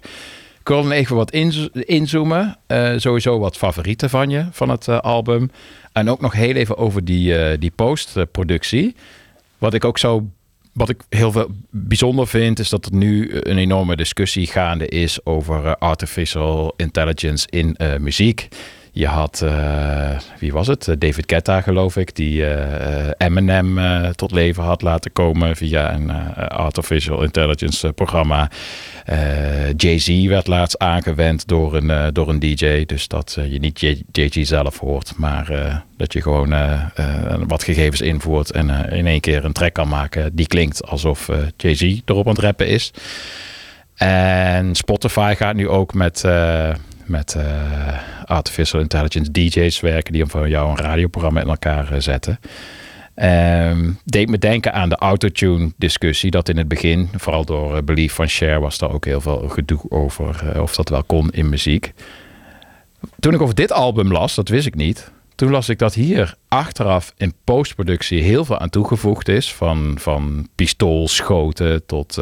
Ik wil even wat inzo- inzoomen. Eh, sowieso wat favorieten van je van het eh, album. En ook nog heel even over die, eh, die postproductie. Wat ik ook zo wat ik heel veel bijzonder vind, is dat er nu een enorme discussie gaande is over artificial intelligence in muziek. Je had, eh, wie was het? Eh, David Guetta, geloof ik, die eh, Eminem tot leven had laten komen via een artificial intelligence programma. Jay-Z werd laatst aangewend door een, door een DJ. Dus dat je niet Jay-Z zelf hoort, maar dat je gewoon wat gegevens invoert en in één keer een track kan maken die klinkt alsof Jay-Z erop aan het rappen is. En Spotify gaat nu ook met, met eh, artificial intelligence DJ's werken die voor jou een radioprogramma in elkaar eh, zetten. Ehm, deed me denken aan de autotune discussie. Dat in het begin, vooral door eh, Belief van Cher, was daar ook heel veel gedoe over of dat wel kon in muziek. Toen ik over dit album las, dat wist ik niet. Toen las ik dat hier achteraf in postproductie heel veel aan toegevoegd is. Van, van pistoolschoten tot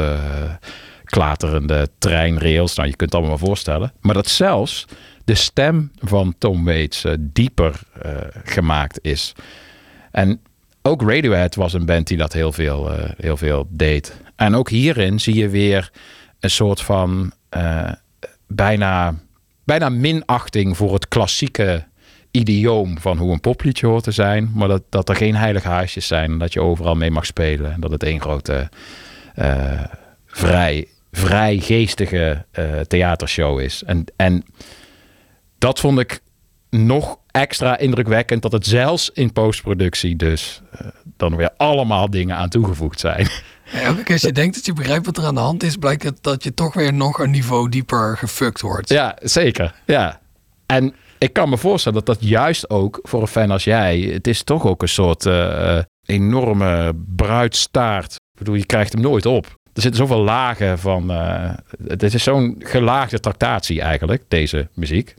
klaterende treinrails. Nou, je kunt het allemaal voorstellen. Maar dat zelfs de stem van Tom Waits eh, dieper eh, gemaakt is. En ook Radiohead was een band die dat heel veel, eh, heel veel deed. En ook hierin zie je weer een soort van bijna, bijna minachting voor het klassieke idioom van hoe een popliedje hoort te zijn. Maar dat, dat er geen heilige huisjes zijn. Dat je overal mee mag spelen. En dat het één grote vrij, vrij geestige eh, theatershow is. En, en dat vond ik nog extra indrukwekkend. Dat het zelfs in postproductie dus eh, dan weer allemaal dingen aan toegevoegd zijn. Ja, Elke keer als je denkt dat je begrijpt wat er aan de hand is, blijkt het dat je toch weer nog een niveau dieper gefukt wordt. Ja, zeker. Ja. En ik kan me voorstellen dat dat juist ook voor een fan als jij, het is toch ook een soort eh, enorme bruidstaart. Ik bedoel, je krijgt hem nooit op. Er zitten zoveel lagen van. eh het is zo'n gelaagde tractatie eigenlijk, deze muziek.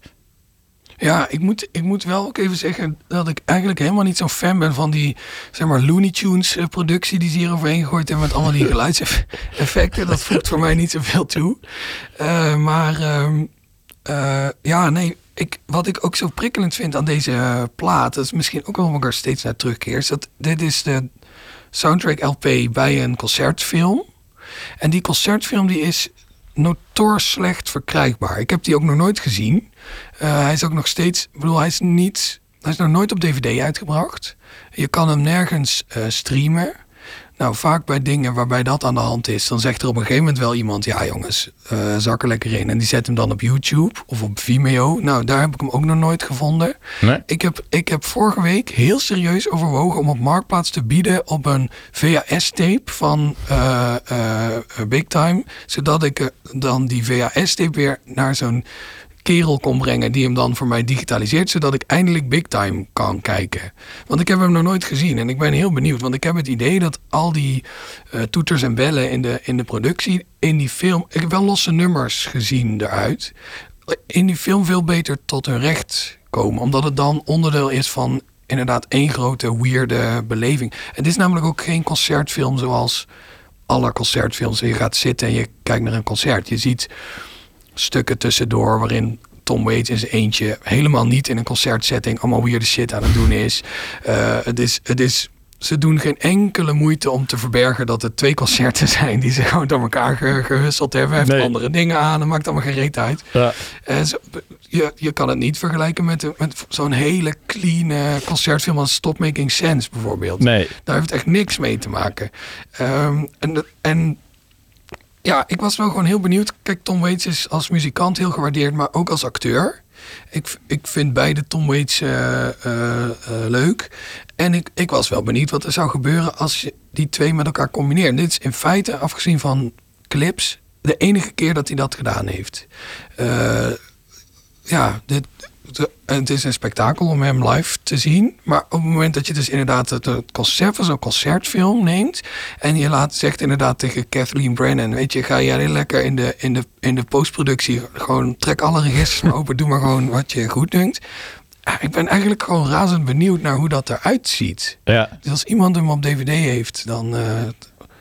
Ja, ik moet, ik moet wel ook even zeggen dat ik eigenlijk helemaal niet zo'n fan ben van die, zeg maar, Looney Tunes eh, productie die ze hier overheen gegooid hebben met allemaal die geluidseffecten. Dat voegt voor mij niet zoveel toe. Eh, maar ehm, eh, ja, nee, ik, wat ik ook zo prikkelend vind aan deze eh, plaat, dat is misschien ook wel waar ik er steeds naar terugkeer, is dat dit is de soundtrack LP bij een concertfilm. En die concertfilm die is notoor slecht verkrijgbaar. Ik heb die ook nog nooit gezien. Eh, hij is ook nog steeds, ik bedoel, hij is niet, hij is nog nooit op DVD uitgebracht. Je kan hem nergens eh, streamen. Nou, vaak bij dingen waarbij dat aan de hand is, dan zegt er op een gegeven moment wel iemand: Ja, jongens, eh zak er lekker in. En die zet hem dan op YouTube of op Vimeo. Nou, daar heb ik hem ook nog nooit gevonden. Nee. Ik heb, ik heb vorige week heel serieus overwogen om op Marktplaats te bieden op een VHS-tape van eh, Big Time. Zodat ik dan die VHS-tape weer naar zo'n kerel kon brengen die hem dan voor mij digitaliseert, zodat ik eindelijk Big Time kan kijken. Want ik heb hem nog nooit gezien en ik ben heel benieuwd, want ik heb het idee dat al die eh, toeters en bellen in de, in de productie, in die film, ik heb wel losse nummers gezien eruit, in die film veel beter tot hun recht komen, omdat het dan onderdeel is van inderdaad één grote weirde beleving. Het is namelijk ook geen concertfilm zoals alle concertfilms. Je gaat zitten en je kijkt naar een concert. Je ziet stukken tussendoor waarin Tom Waits in zijn eentje helemaal niet in een concertsetting allemaal weirde shit aan het doen is. Eh, het is, het is. Ze doen geen enkele moeite om te verbergen dat het twee concerten zijn die ze gewoon door elkaar ge- gehusteld hebben. Hij heeft Nee. andere dingen aan, dat maakt allemaal geen reet uit. Ja. Eh, zo- je, je kan het niet vergelijken met, de- met zo'n hele clean eh, concertfilm als Stop Making Sense bijvoorbeeld. Nee. Daar heeft echt niks mee te maken. Ehm, en, en ja, ik was wel gewoon heel benieuwd. Kijk, Tom Waits is als muzikant heel gewaardeerd, maar ook als acteur. Ik, ik vind beide Tom Waits eh, eh, eh, leuk. En ik, ik was wel benieuwd wat er zou gebeuren als je die twee met elkaar combineert. Dit is in feite, afgezien van clips, de enige keer dat hij dat gedaan heeft. Ja, dit, het is een spektakel om hem live te zien. Maar op het moment dat je dus inderdaad het, concept van zo'n concertfilm neemt. En je laat, zegt inderdaad tegen Kathleen Brennan. Weet je, ga jij lekker in de, in de, in de postproductie. Gewoon trek alle registers maar open. Doe maar gewoon wat je goed dunkt. Ja, ik ben eigenlijk gewoon razend benieuwd naar hoe dat eruit ziet. Ja. Dus als iemand hem op DVD heeft, dan eh,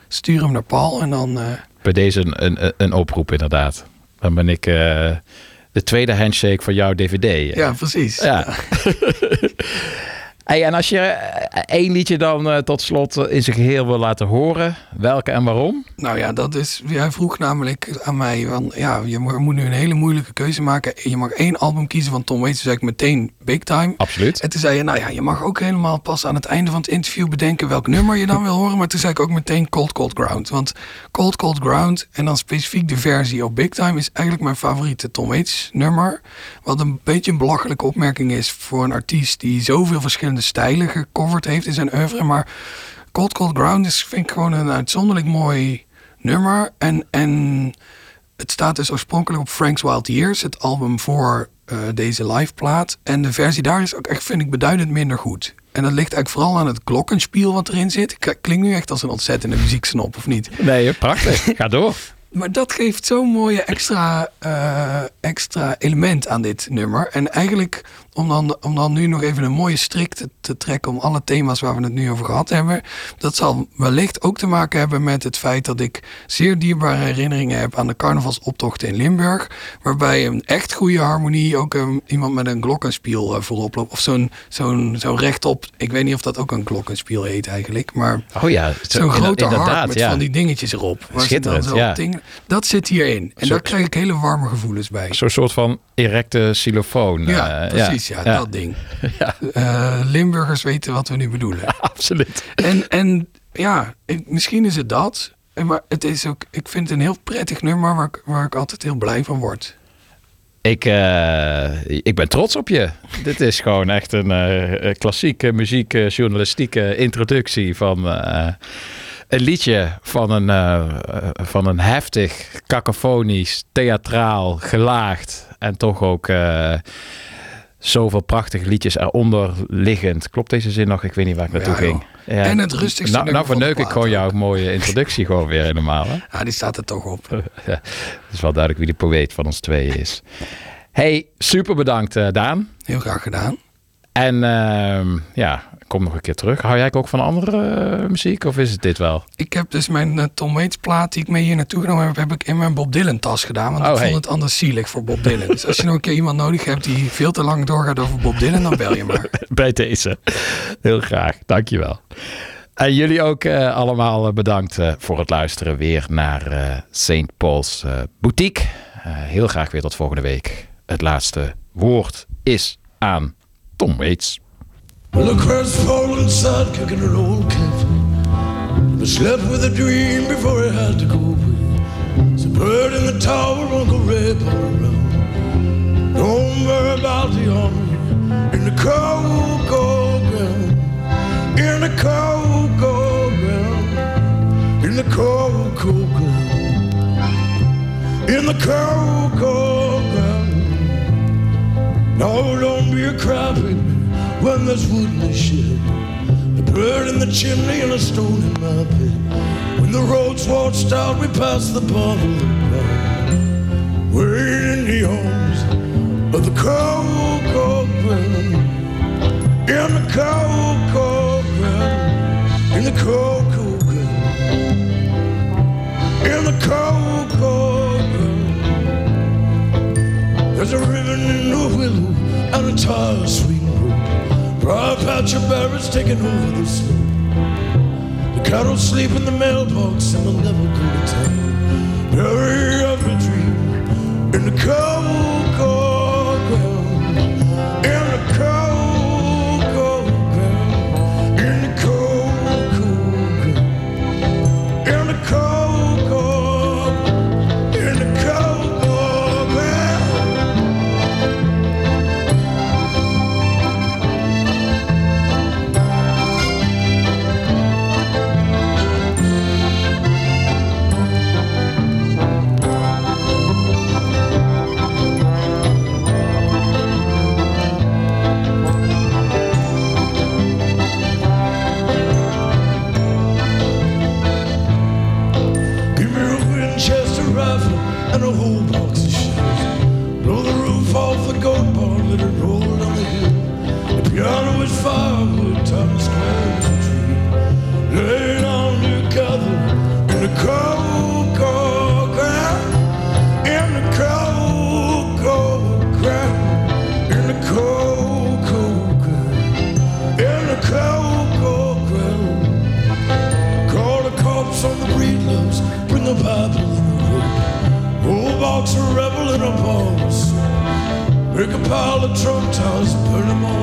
stuur hem naar Paul. En dan. eh, Bij deze een, een, een oproep inderdaad. Dan ben ik eh, de tweede handshake van jouw DVD. ja, precies. Ja. Hey, en als je eh, één liedje dan eh, tot slot eh, in zijn geheel wil laten horen, welke en waarom? Nou ja, dat is. Jij vroeg namelijk aan mij: van, ja, je mo- moet nu een hele moeilijke keuze maken. Je mag één album kiezen van Tom Waits. Toen zei ik meteen Big Time. Absoluut. En toen zei je: Nou ja, je mag ook helemaal pas aan het einde van het interview bedenken welk nummer je dan wil horen. Maar toen zei ik ook meteen Cold Cold Ground. Want Cold Cold Ground en dan specifiek de versie op Big Time is eigenlijk mijn favoriete Tom Waits nummer. Wat een beetje een belachelijke opmerking is voor een artiest die zoveel verschillende stijlen gecoverd heeft in zijn oeuvre. Maar Cold Cold Ground is, vind ik gewoon een uitzonderlijk mooi nummer. En, en het staat dus oorspronkelijk op Frank's Wild Years, het album voor eh, deze liveplaat. En de versie daar is ook echt, vind ik, beduidend minder goed. En dat ligt eigenlijk vooral aan het glockenspiel wat erin zit. Ik klink nu echt als een ontzettende muzieksnop, of niet? Nee, prachtig. Ga door. Maar dat geeft zo'n mooie extra, eh, extra element aan dit nummer. En eigenlijk, om dan, om dan nu nog even een mooie strik te, te trekken om alle thema's waar we het nu over gehad hebben. Dat zal wellicht ook te maken hebben met het feit dat ik zeer dierbare herinneringen heb aan de carnavalsoptochten in Limburg. Waarbij een echt goede harmonie ook een, iemand met een glockenspiel eh, voorop loopt. Of zo'n zo'n zo'n rechtop, ik weet niet of dat ook een glockenspiel heet eigenlijk. Maar Oh ja, zo- zo'n grote harp inderdaad, met ja. van die dingetjes erop. Schitterend, zo ja. dat zit hierin. En Zo- daar krijg ik hele warme gevoelens bij. Zo'n soort van erecte xylofoon. Ja, eh, precies. Ja, dat ding. Eh, Limburgers weten wat we nu bedoelen. absoluut. En, en ja, ik- misschien is het dat. Maar het is ook, ik vind het een heel prettig nummer waar ik, waar ik altijd heel blij van word. Ik, eh, ik ben trots op je. Dit is gewoon echt een klassieke muziekjournalistieke introductie van een liedje van een, van een heftig, cacofonisch, theatraal, gelaagd en toch ook eh, zoveel prachtige liedjes eronder liggend. Klopt deze zin nog? Ik weet niet waar ik naartoe Ja, ging. joh. En het rustigste Nou, nou verneuk ik gewoon jouw mooie introductie gewoon weer helemaal. Hè? Ja, die staat er toch op. Ja, het is wel duidelijk wie de poëet van ons tweeën is. Hey, super bedankt eh, Daan. Heel graag gedaan. En ehm, ja, kom nog een keer terug. Hou jij ook van andere eh, muziek of is het dit wel? Ik heb dus mijn eh, Tom Waits plaat die ik mee hier naartoe genomen heb, heb ik in mijn Bob Dylan tas gedaan. Want Oh, ik hey. vond het anders zielig voor Bob Dylan. Dus als je nog een keer iemand nodig hebt die veel te lang doorgaat over Bob Dylan, dan bel je maar. Bij deze. Heel graag. Dankjewel. En jullie ook eh, allemaal bedankt voor het luisteren weer naar St. Paul's Boutique. Heel graag weer tot volgende week. Het laatste woord is aan Tom Waits. Well, a crestfallen son kicking an old cliff. But slept with a dream before he had to go away. It's a bird in the tower, Uncle Ray all around. Don't worry about the army in the cold, cold ground. In the cold, cold ground. In the cold, cold ground. In the cold, cold ground. No, don't be a when there's wood in the shed. A bird in the chimney and a stone in my bed. When the roads washed out, we passed the bottle of wine. We're in the arms of the cold, cold ground. In the cold, cold ground. In the cold, cold ground. In the cold, cold ground. There's a ribbon in the willow and a tire sweet road. Briar patch of berries taking over the slope. The cattle sleep in the mailbox and they'll never go to town. Bury every dream in the cold, cold of rebel in a pulse. Make a pile of Trump towers, burn them all